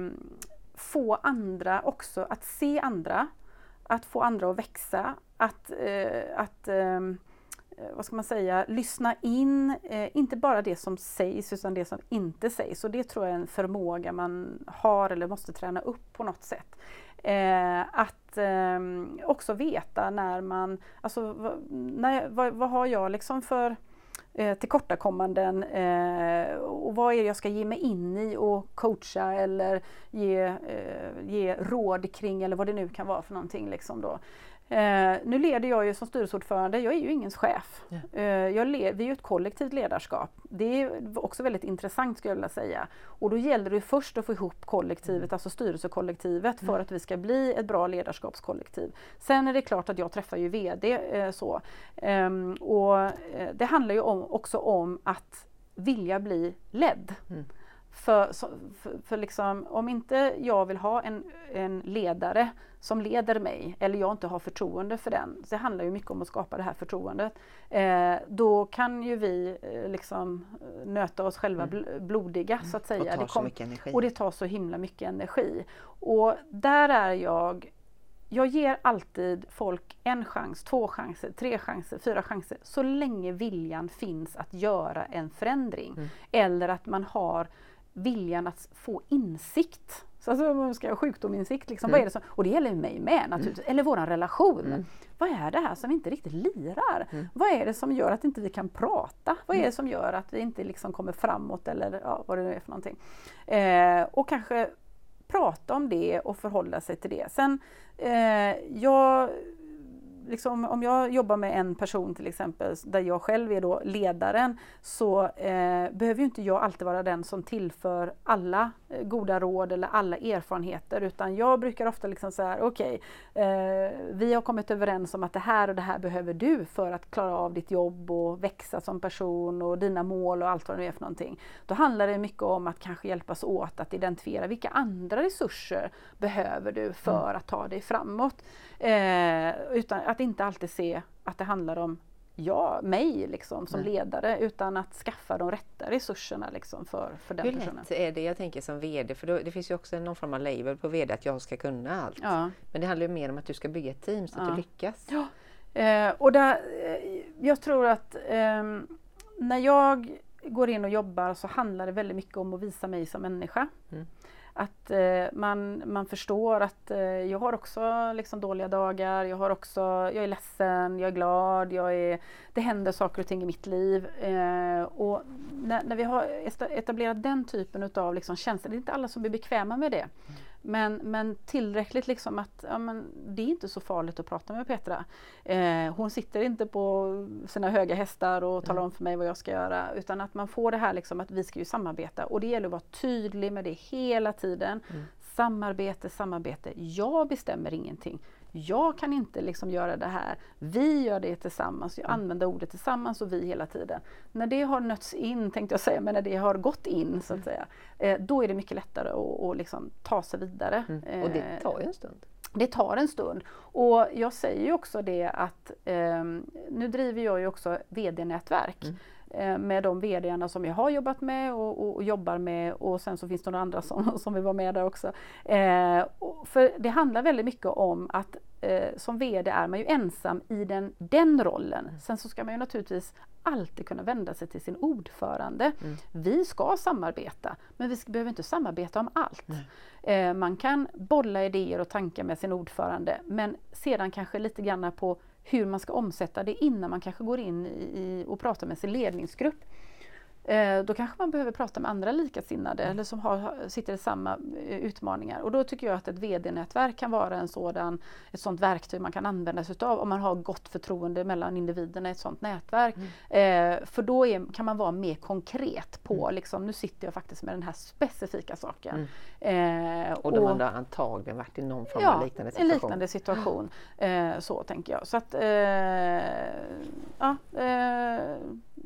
få andra också att se andra, att få andra att växa, att, eh, att ehm, eh, vad ska man säga, lyssna in, eh, inte bara det som sägs utan det som inte sägs. Och det tror jag är en förmåga man har eller måste träna upp på något sätt. Eh, att eh, också veta när man, alltså när, vad, vad har jag liksom för eh, tillkortakommanden eh, och vad är det jag ska ge mig in i och coacha eller ge, eh, ge råd kring eller vad det nu kan vara för någonting. Liksom då. Eh, nu leder jag ju som styrelseordförande, jag är ju ingens chef. Eh, jag vi är ju ett kollektivt ledarskap. Det är också väldigt intressant skulle jag vilja säga. Och då gäller det först att få ihop kollektivet, mm. alltså styrelsekollektivet, för mm. att vi ska bli ett bra ledarskapskollektiv. Sen är det klart att jag träffar ju VD eh, så. Ehm, och eh, det handlar ju om, också om att vilja bli ledd. Mm. För, för, för liksom, om inte jag vill ha en, en ledare som leder mig eller jag inte har förtroende för den, det handlar ju mycket om att skapa det här förtroendet, eh, då kan ju vi eh, liksom nöta oss själva mm. blodiga så att säga. Och,
det, kom, så
och det tar så himla mycket energi. Och där är jag jag ger alltid folk en chans, två chanser, tre chanser, fyra chanser så länge viljan finns att göra en förändring. Mm. Eller att man har viljan att få insikt. Så alltså man ska ha sjukdominsikt, liksom, mm. vad är det som, och det gäller mig med naturligtvis, mm. eller vår relation. Mm. Vad är det här som vi inte riktigt lirar? Mm. Vad är det som gör att inte vi kan prata? Vad är mm. det som gör att vi inte liksom kommer framåt eller ja, vad det nu är för någonting. Eh, och kanske prata om det och förhålla sig till det. Sen, eh, jag liksom, om jag jobbar med en person till exempel, där jag själv är då ledaren, så eh, behöver inte jag alltid vara den som tillför alla eh, goda råd eller alla erfarenheter, utan jag brukar ofta liksom säga, okej, okay, eh, vi har kommit överens om att det här och det här behöver du för att klara av ditt jobb och växa som person och dina mål och allt vad det är för någonting. Då handlar det mycket om att kanske hjälpas åt att identifiera vilka andra resurser behöver du för mm. att ta dig framåt. Eh, utan att inte alltid se att det handlar om ja, mig liksom, som Nej. ledare utan att skaffa de rätta resurserna liksom, för, för den
Hur
personen.
Hur lätt är det, jag tänker som VD, för då, det finns ju också någon form av label på VD att jag ska kunna allt. Ja. Men det handlar ju mer om att du ska bygga ett team så att ja. du lyckas.
Ja. Eh, och där, eh, jag tror att eh, när jag går in och jobbar så handlar det väldigt mycket om att visa mig som människa. Mm. Att eh, man, man förstår att eh, jag har också liksom dåliga dagar, jag, har också, jag är ledsen, jag är glad, jag är, det händer saker och ting i mitt liv. Eh, och när, när, vi har etablerat den typen av liksom känslor, det är inte alla som är bekväma med det. Men, men tillräckligt liksom att ja, men det är inte så farligt att prata med Petra. Eh, hon sitter inte på sina höga hästar och talar om för mig vad jag ska göra utan att man får det här liksom att vi ska ju samarbeta och det gäller att vara tydlig med det hela tiden. Mm. Samarbete, samarbete. Jag bestämmer ingenting jag kan inte liksom göra det här, vi gör det tillsammans, jag mm. använder ordet tillsammans och vi hela tiden. När det har nötts in, tänkte jag säga, men när det har gått in så att mm. säga, eh, då är det mycket lättare att, att liksom ta sig vidare.
Mm. Och det eh, tar ju en stund.
Det tar en stund. Och jag säger ju också det att eh, nu driver jag ju också VD-nätverk. Mm med de VDarna som jag har jobbat med och, och, och, jobbar med och sen så finns det några andra som, som vill vara med där också. Eh, för det handlar väldigt mycket om att eh, som VD är man ju ensam i den, den rollen. Sen så ska man ju naturligtvis alltid kunna vända sig till sin ordförande. Mm. Vi ska samarbeta, men vi behöver inte samarbeta om allt. Eh, man kan bolla idéer och tankar med sin ordförande, men sedan kanske lite grann på hur man ska omsätta det innan man kanske går in i, och pratar med sin ledningsgrupp. Eh, då kanske man behöver prata med andra likasinnade eller som har, sitter i samma eh, utmaningar. Och då tycker jag att ett VD-nätverk kan vara en sådan, ett sådant verktyg man kan använda sig utav om man har gott förtroende mellan individerna i ett sådant nätverk. Mm. Eh, för då är, kan man vara mer konkret på, mm. liksom, nu sitter jag faktiskt med den här specifika saken.
Mm. Eh, och de och, har antagligen varit i någon form ja, av liknande situation.
en liknande situation. Eh, så tänker jag. Så att, ja,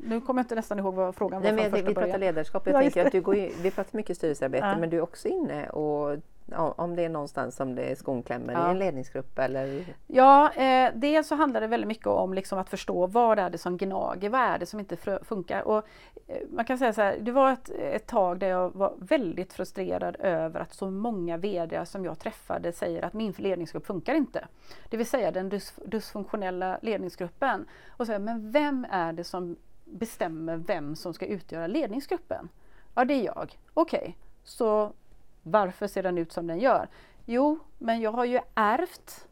nu kommer jag inte nästan ihåg vad frågan var.
Nej, men vi pratar ledarskap. Jag ja, tänker att du går in, vi pratar mycket styrelsearbete ja. men du är också inne och om det är någonstans som det är skon klämmer ja. i en ledningsgrupp eller?
Ja, eh, dels så handlar det väldigt mycket om liksom att förstå vad är det som gnager, vad är det som inte funkar? Och, eh, man kan säga så här, det var ett, ett tag där jag var väldigt frustrerad över att så många VD som jag träffade säger att min ledningsgrupp funkar inte. Det vill säga den dysfunktionella ledningsgruppen. Och säger, men vem är det som bestämmer vem som ska utgöra ledningsgruppen? Ja, det är jag. Okej, okay. så varför ser den ut som den gör? Jo, men jag har ju ärvt.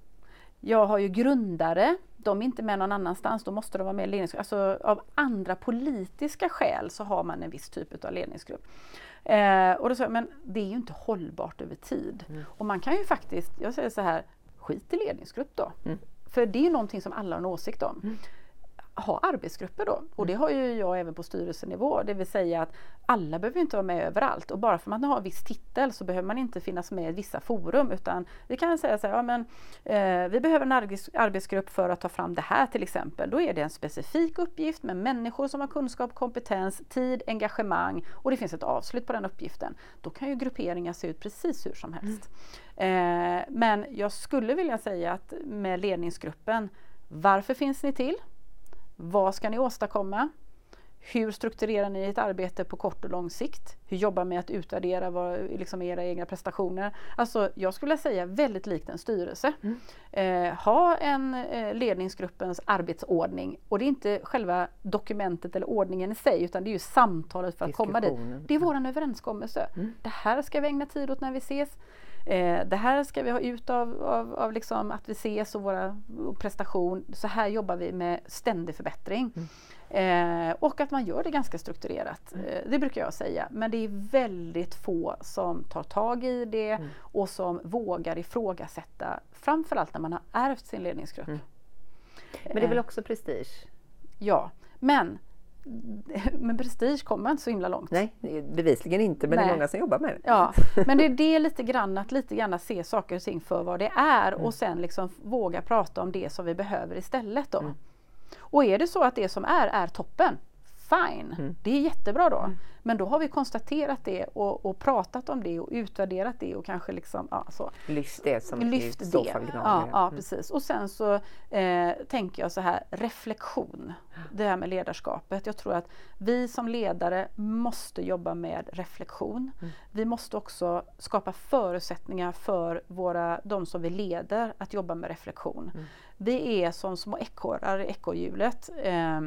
Jag har ju grundare. De är inte med någon annanstans, då måste de vara med i ledningsgrupp. Alltså av andra politiska skäl så har man en viss typ av ledningsgrupp. Eh, och då sa jag, men det är ju inte hållbart över tid. Mm. Och man kan ju faktiskt, jag säger så här, skit i ledningsgrupp då. Mm. För det är ju någonting som alla har en åsikt om. Mm ha arbetsgrupper då. Och det mm. har ju jag även på styrelsenivå. Det vill säga att alla behöver inte vara med överallt. Och bara för att man har en viss titel så behöver man inte finnas med i vissa forum. Utan vi kan säga så här, ja, men, eh, vi behöver en arbetsgrupp för att ta fram det här till exempel. Då är det en specifik uppgift med människor som har kunskap, kompetens, tid, engagemang och det finns ett avslut på den uppgiften. Då kan ju grupperingar se ut precis hur som helst. Mm. Eh, men jag skulle vilja säga att med ledningsgruppen, varför finns ni till? Vad ska ni åstadkomma? Hur strukturerar ni ett arbete på kort och lång sikt? Hur jobbar ni med att utvärdera vad, liksom era egna prestationer? Alltså, jag skulle säga väldigt likt en styrelse. Mm. Eh, ha en eh, ledningsgruppens arbetsordning och det är inte själva dokumentet eller ordningen i sig utan det är ju samtalet för att komma dit. Det är våran överenskommelse. Mm. Det här ska vi ägna tid åt när vi ses. Eh, det här ska vi ha ut av, av, av liksom att vi ses och våra prestation. Så här jobbar vi med ständig förbättring. Mm. Eh, och att man gör det ganska strukturerat. Mm. Eh, det brukar jag säga. Men det är väldigt få som tar tag i det mm. och som vågar ifrågasätta. Framförallt när man har ärvt sin ledningsgrupp. Mm.
Men det är väl eh. också prestige?
Ja, men men prestige kommer inte så himla långt.
Nej, bevisligen inte, men Nej. det är många som jobbar med det.
Ja, men det är det lite grann att lite grann se saker och ting för vad det är mm. och sen liksom våga prata om det som vi behöver istället. Då. Mm. Och är det så att det som är är toppen, fine, mm. det är jättebra då. Mm. Men då har vi konstaterat det och, och, pratat om det och utvärderat det och kanske liksom, ja, så.
Lyft det som
Lyft så fall ja, ja, mm. precis. Och sen så eh, tänker jag så här, reflektion. Det här med ledarskapet. Jag tror att vi som ledare måste jobba med reflektion. Mm. Vi måste också skapa förutsättningar för våra, de som vi leder att jobba med reflektion. Mm. Vi är som små ekorrar i ekorrhjulet. Eh,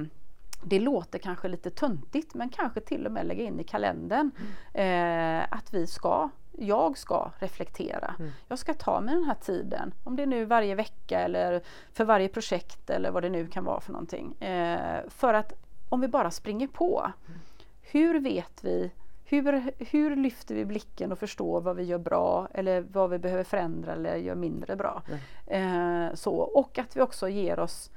det låter kanske lite töntigt men kanske till och med lägga in i kalendern mm. eh, att vi ska, jag ska reflektera. Mm. Jag ska ta mig den här tiden, om det är nu varje vecka eller för varje projekt eller vad det nu kan vara för någonting. Eh, för att om vi bara springer på, mm. hur vet vi hur, hur lyfter vi blicken och förstår vad vi gör bra eller vad vi behöver förändra eller gör mindre bra. Eh, så, och att vi också ger oss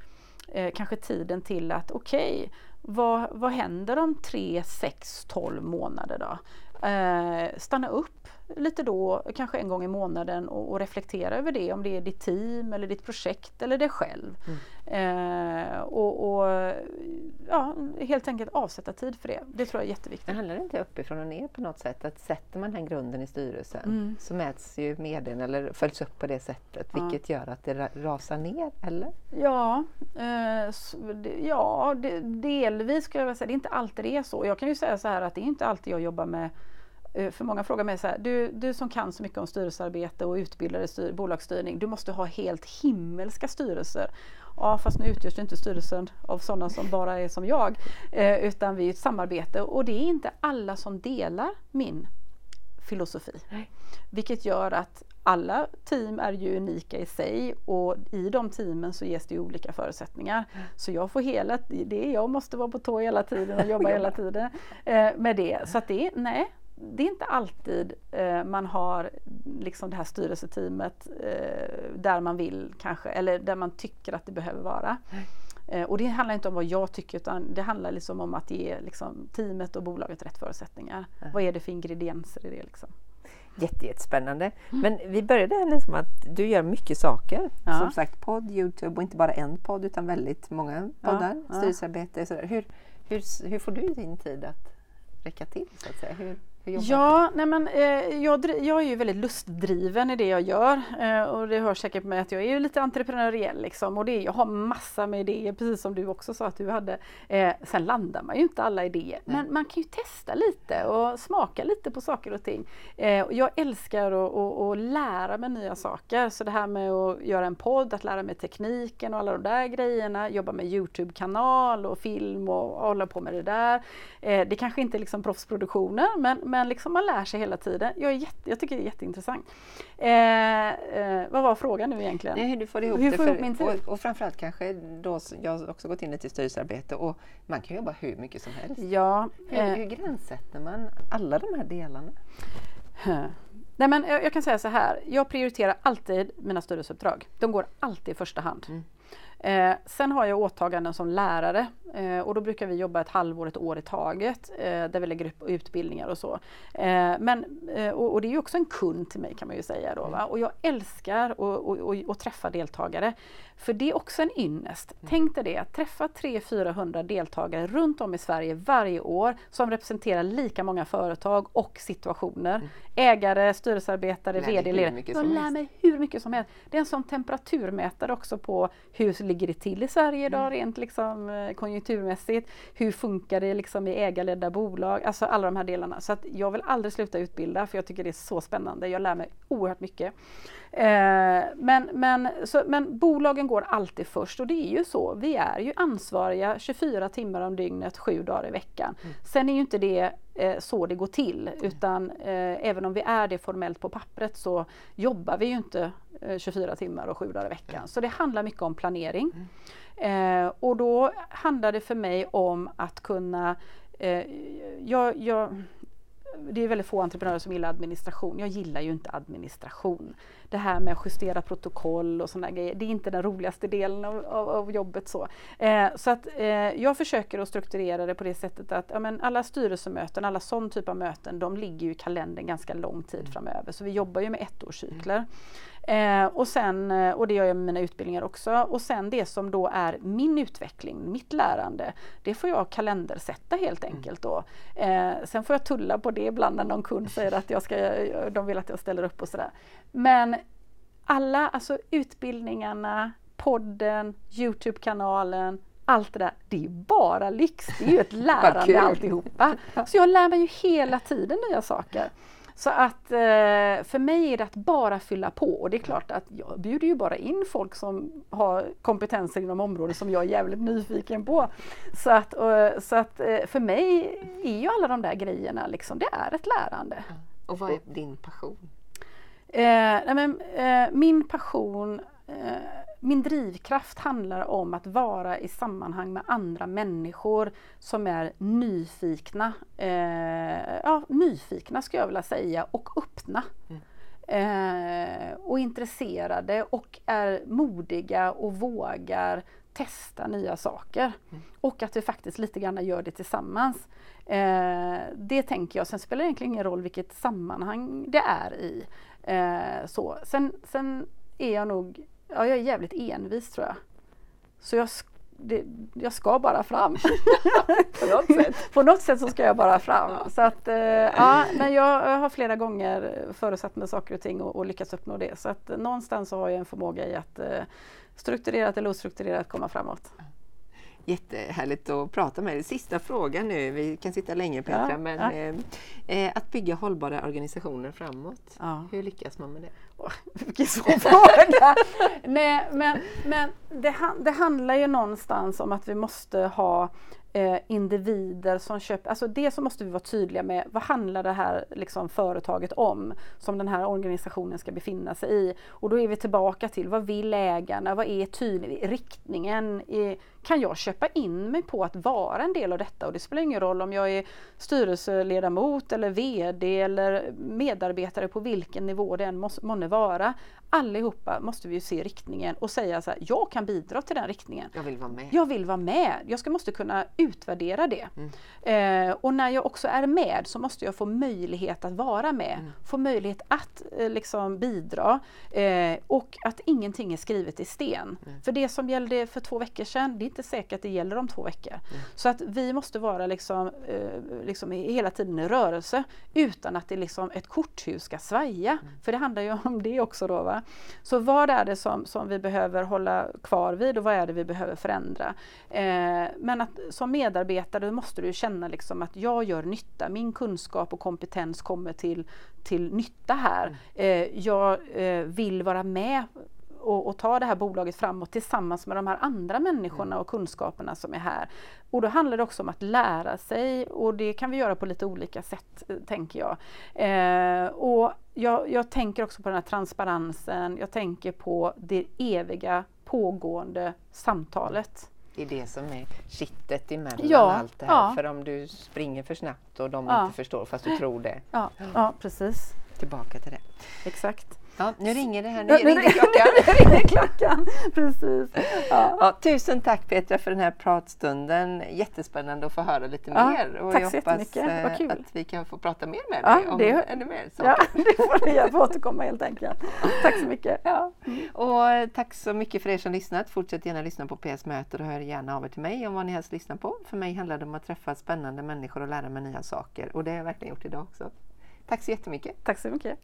eh, kanske tiden till att okej, okay, vad, vad händer om 3, 6, 12 månader då? Eh, stanna upp lite då, kanske en gång i månaden och, och, reflektera över det, om det är ditt team eller ditt projekt eller dig själv. Mm. Eh, och, och, ja, helt enkelt avsätta tid för det. Det tror jag är jätteviktigt. Det
handlar inte uppifrån och ner på något sätt? Att sätter man den grunden i styrelsen mm. så mäts ju medien eller följs upp på det sättet ja. vilket gör att det rasar ner, eller?
Ja, eh, ja det, delvis skulle jag vilja säga. Det är inte alltid det är så. Jag kan ju säga så här att det är inte alltid jag jobbar med för många frågar mig så här, du, du som kan så mycket om styrelsearbete och utbildar i styr, bolagsstyrning, du måste ha helt himmelska styrelser. Ja, fast nu utgörs inte styrelsen av sådana som bara är som jag, eh, utan vi är ett samarbete och det är inte alla som delar min filosofi. Vilket gör att alla team är ju unika i sig och i de teamen så ges det olika förutsättningar. Så jag får hela det, jag måste vara på tå hela tiden och jobba hela tiden eh, med det. Så att det, nej, det är inte alltid eh, man har liksom det här styrelseteamet eh, där man vill kanske, eller där man tycker att det behöver vara. Eh, och det handlar inte om vad jag tycker utan det handlar liksom om att ge liksom, teamet och bolaget rätt förutsättningar. Mm. Vad är det för ingredienser i det? Liksom?
Jättespännande. Mm. Men vi började här som att du gör mycket saker. Ja. Som sagt podd, Youtube och inte bara en podd utan väldigt många poddar, ja, styrelsearbete. Sådär. Hur, hur, hur får du din tid att räcka till? Så att säga? Hur,
Ja, nej men, eh, jag, jag är ju väldigt lustdriven i det jag gör eh, och det hörs säkert med att jag är lite entreprenöriell liksom och det, jag har massa med idéer precis som du också sa att du hade. Eh, sen landar man ju inte alla idéer nej. men man kan ju testa lite och smaka lite på saker och ting. Eh, jag älskar att lära mig nya saker så det här med att göra en podd, att lära mig tekniken och alla de där grejerna, jobba med Youtube-kanal och film och hålla på med det där. Eh, det kanske inte är liksom proffsproduktioner men men liksom man lär sig hela tiden. Jag, är jätte, jag tycker det är jätteintressant. Eh, eh, vad var frågan nu egentligen?
Nej, hur du får ihop hur det. Får för, min tid? Och, och framförallt kanske då, jag har också gått in lite i styrelsearbete och man kan jobba hur mycket som helst.
Ja,
hur, eh, hur gränssätter man alla de här delarna?
Nej, men jag, jag, kan säga så här, jag prioriterar alltid mina styrelseuppdrag. De går alltid i första hand. Mm. Eh, sen har jag åtaganden som lärare eh, och då brukar vi jobba ett halvår, ett år i taget eh, där vi lägger upp utbildningar och så. Eh, men, eh, och, och, det är ju också en kund till mig kan man ju säga då. Va? Och jag älskar att träffa deltagare. För det är också en ynnest. Mm. Tänk dig det, att träffa 300-400 deltagare runt om i Sverige varje år som representerar lika många företag och situationer. Mm. Ägare, styrelsearbetare, VD, ledare. Jag lär mig hur mycket som helst. Det är en sån temperaturmätare också på hur ligger det till i Sverige idag mm. rent liksom, eh, konjunkturmässigt. Hur funkar det liksom i ägarledda bolag? Alltså alla de här delarna. Så att jag vill aldrig sluta utbilda för jag tycker det är så spännande. Jag lär mig oerhört mycket. Eh, men, men, så, men bolagen går alltid först och det är ju så. Vi är ju ansvariga 24 timmar om dygnet, sju dagar i veckan. Mm. Sen är ju inte det eh, så det går till utan eh, även om vi är det formellt på pappret så jobbar vi ju inte 24 eh, timmar och sju dagar i veckan. Så det handlar mycket om planering. Mm. Eh, och då handlar det för mig om att kunna jag, jag, det är väldigt få entreprenörer som gillar administration. Jag gillar ju inte administration. Det här med att justera protokoll och sådana grejer, det är inte den roligaste delen av, av, av jobbet. Så, eh, så att eh, jag försöker att strukturera det på det sättet att ja, men alla styrelsemöten, alla sån typ av möten, de ligger ju i kalendern ganska lång tid mm. framöver. Så vi jobbar ju med ettårscykler. Eh, och, sen, eh, och det gör jag med mina utbildningar också. Och sen det som då är min utveckling, mitt lärande, det får jag kalendersätta helt mm. enkelt. Då. Eh, sen får jag tulla på det ibland när någon kund säger att jag ska, de vill att jag ställer upp och sådär. Men alla alltså utbildningarna, podden, Youtube-kanalen, allt det där, det är bara lyx. Det är ju ett lärande alltihopa. Så jag lär mig ju hela tiden nya saker. Så att eh, för mig är det att bara fylla på och det är klart att jag bjuder ju bara in folk som har kompetenser inom området som jag är jävligt nyfiken på. Så att, så att eh, för mig är ju alla de där grejerna liksom, det är ett lärande.
Och vad är din passion?
Eh, nej men, eh, min passion eh, min drivkraft handlar om att vara i sammanhang med andra människor som är nyfikna. Eh, ja, nyfikna skulle jag vilja säga och öppna. Mm. Eh, och intresserade och är modiga och vågar testa nya saker. Mm. Och att vi faktiskt lite grann gör det tillsammans. Eh, det tänker jag. Sen spelar det egentligen ingen roll vilket sammanhang det är i. Eh, så. Sen, sen är jag nog ja, jag är jävligt envis tror jag. Så jag, det, jag ska bara fram.
På något sätt.
På något sätt så ska jag bara fram. Ja. Så att, eh, ja, men jag, har flera gånger förutsatt med saker och ting och, och lyckats uppnå det. Så att någonstans så har jag en förmåga i att eh, strukturerat eller ostrukturerat komma framåt.
Jättehärligt att prata med dig. Sista frågan nu, vi kan sitta länge Petra, ja, men ja. Eh, eh, att bygga hållbara organisationer framåt. Ja. Hur lyckas man med det?
vilken svår fråga! Nej, men, men det, det handlar ju någonstans om att vi måste ha eh, individer som köper, alltså det så måste vi vara tydliga med, vad handlar det här liksom, företaget om som den här organisationen ska befinna sig i? Och då är vi tillbaka till vad vill ägarna, vad är tydlig riktningen? Är, kan jag köpa in mig på att vara en del av detta? Och det spelar ingen roll om jag är styrelseledamot eller VD eller medarbetare på vilken nivå det än måste vara. Allihopa måste vi se riktningen och säga så här, jag kan bidra till den riktningen.
Jag vill vara med.
Jag vill vara med. Jag ska, måste kunna utvärdera det. Mm. Eh, och när jag också är med så måste jag få möjlighet att vara med. Mm. Få möjlighet att eh, liksom bidra. Eh, och att ingenting är skrivet i sten. Mm. För det som gällde för två veckor sedan, det inte säkert att det gäller om två veckor. Mm. Så att vi måste vara liksom, eh, liksom hela tiden i rörelse utan att det liksom ett korthus ska svaja. Mm. För det handlar ju om det också då. Va? Så vad är det som, som vi behöver hålla kvar vid och vad är det vi behöver förändra? Eh, men att som medarbetare måste du känna liksom att jag gör nytta. Min kunskap och kompetens kommer till, till nytta här. Mm. Eh, jag eh, vill vara med och, och, ta det här bolaget framåt tillsammans med de här andra människorna mm. och kunskaperna som är här. Och då handlar det också om att lära sig och det kan vi göra på lite olika sätt, eh, tänker jag. Eh, och jag, jag, tänker också på den här transparensen, jag tänker på det eviga pågående samtalet.
Det är det som är kittet emellan ja, allt det här. Ja. För om du springer för snabbt och de ja. inte förstår fast du tror det.
Ja, ja precis.
Tillbaka till det.
Exakt.
Ja, nu ringer det här. Nu ringer klockan.
nu ringer klockan. Precis.
Ja. Ja, tusen tack Petra för den här pratstunden. Jättespännande att få höra lite ja, mer.
Och tack jag så hoppas Vad
eh, kul. att vi kan få prata mer med dig om det, ännu mer
saker. Ja, det får. Jag får återkomma helt enkelt. Tack så mycket.
Ja. Och tack så mycket för er som lyssnat. Fortsätt gärna lyssna på PS Möter och hör gärna av er till mig om vad ni helst lyssnar på. För mig handlar det om att träffa spännande människor och lära mig nya saker. Och det har jag verkligen gjort idag också. Tack så jättemycket.
Tack så mycket.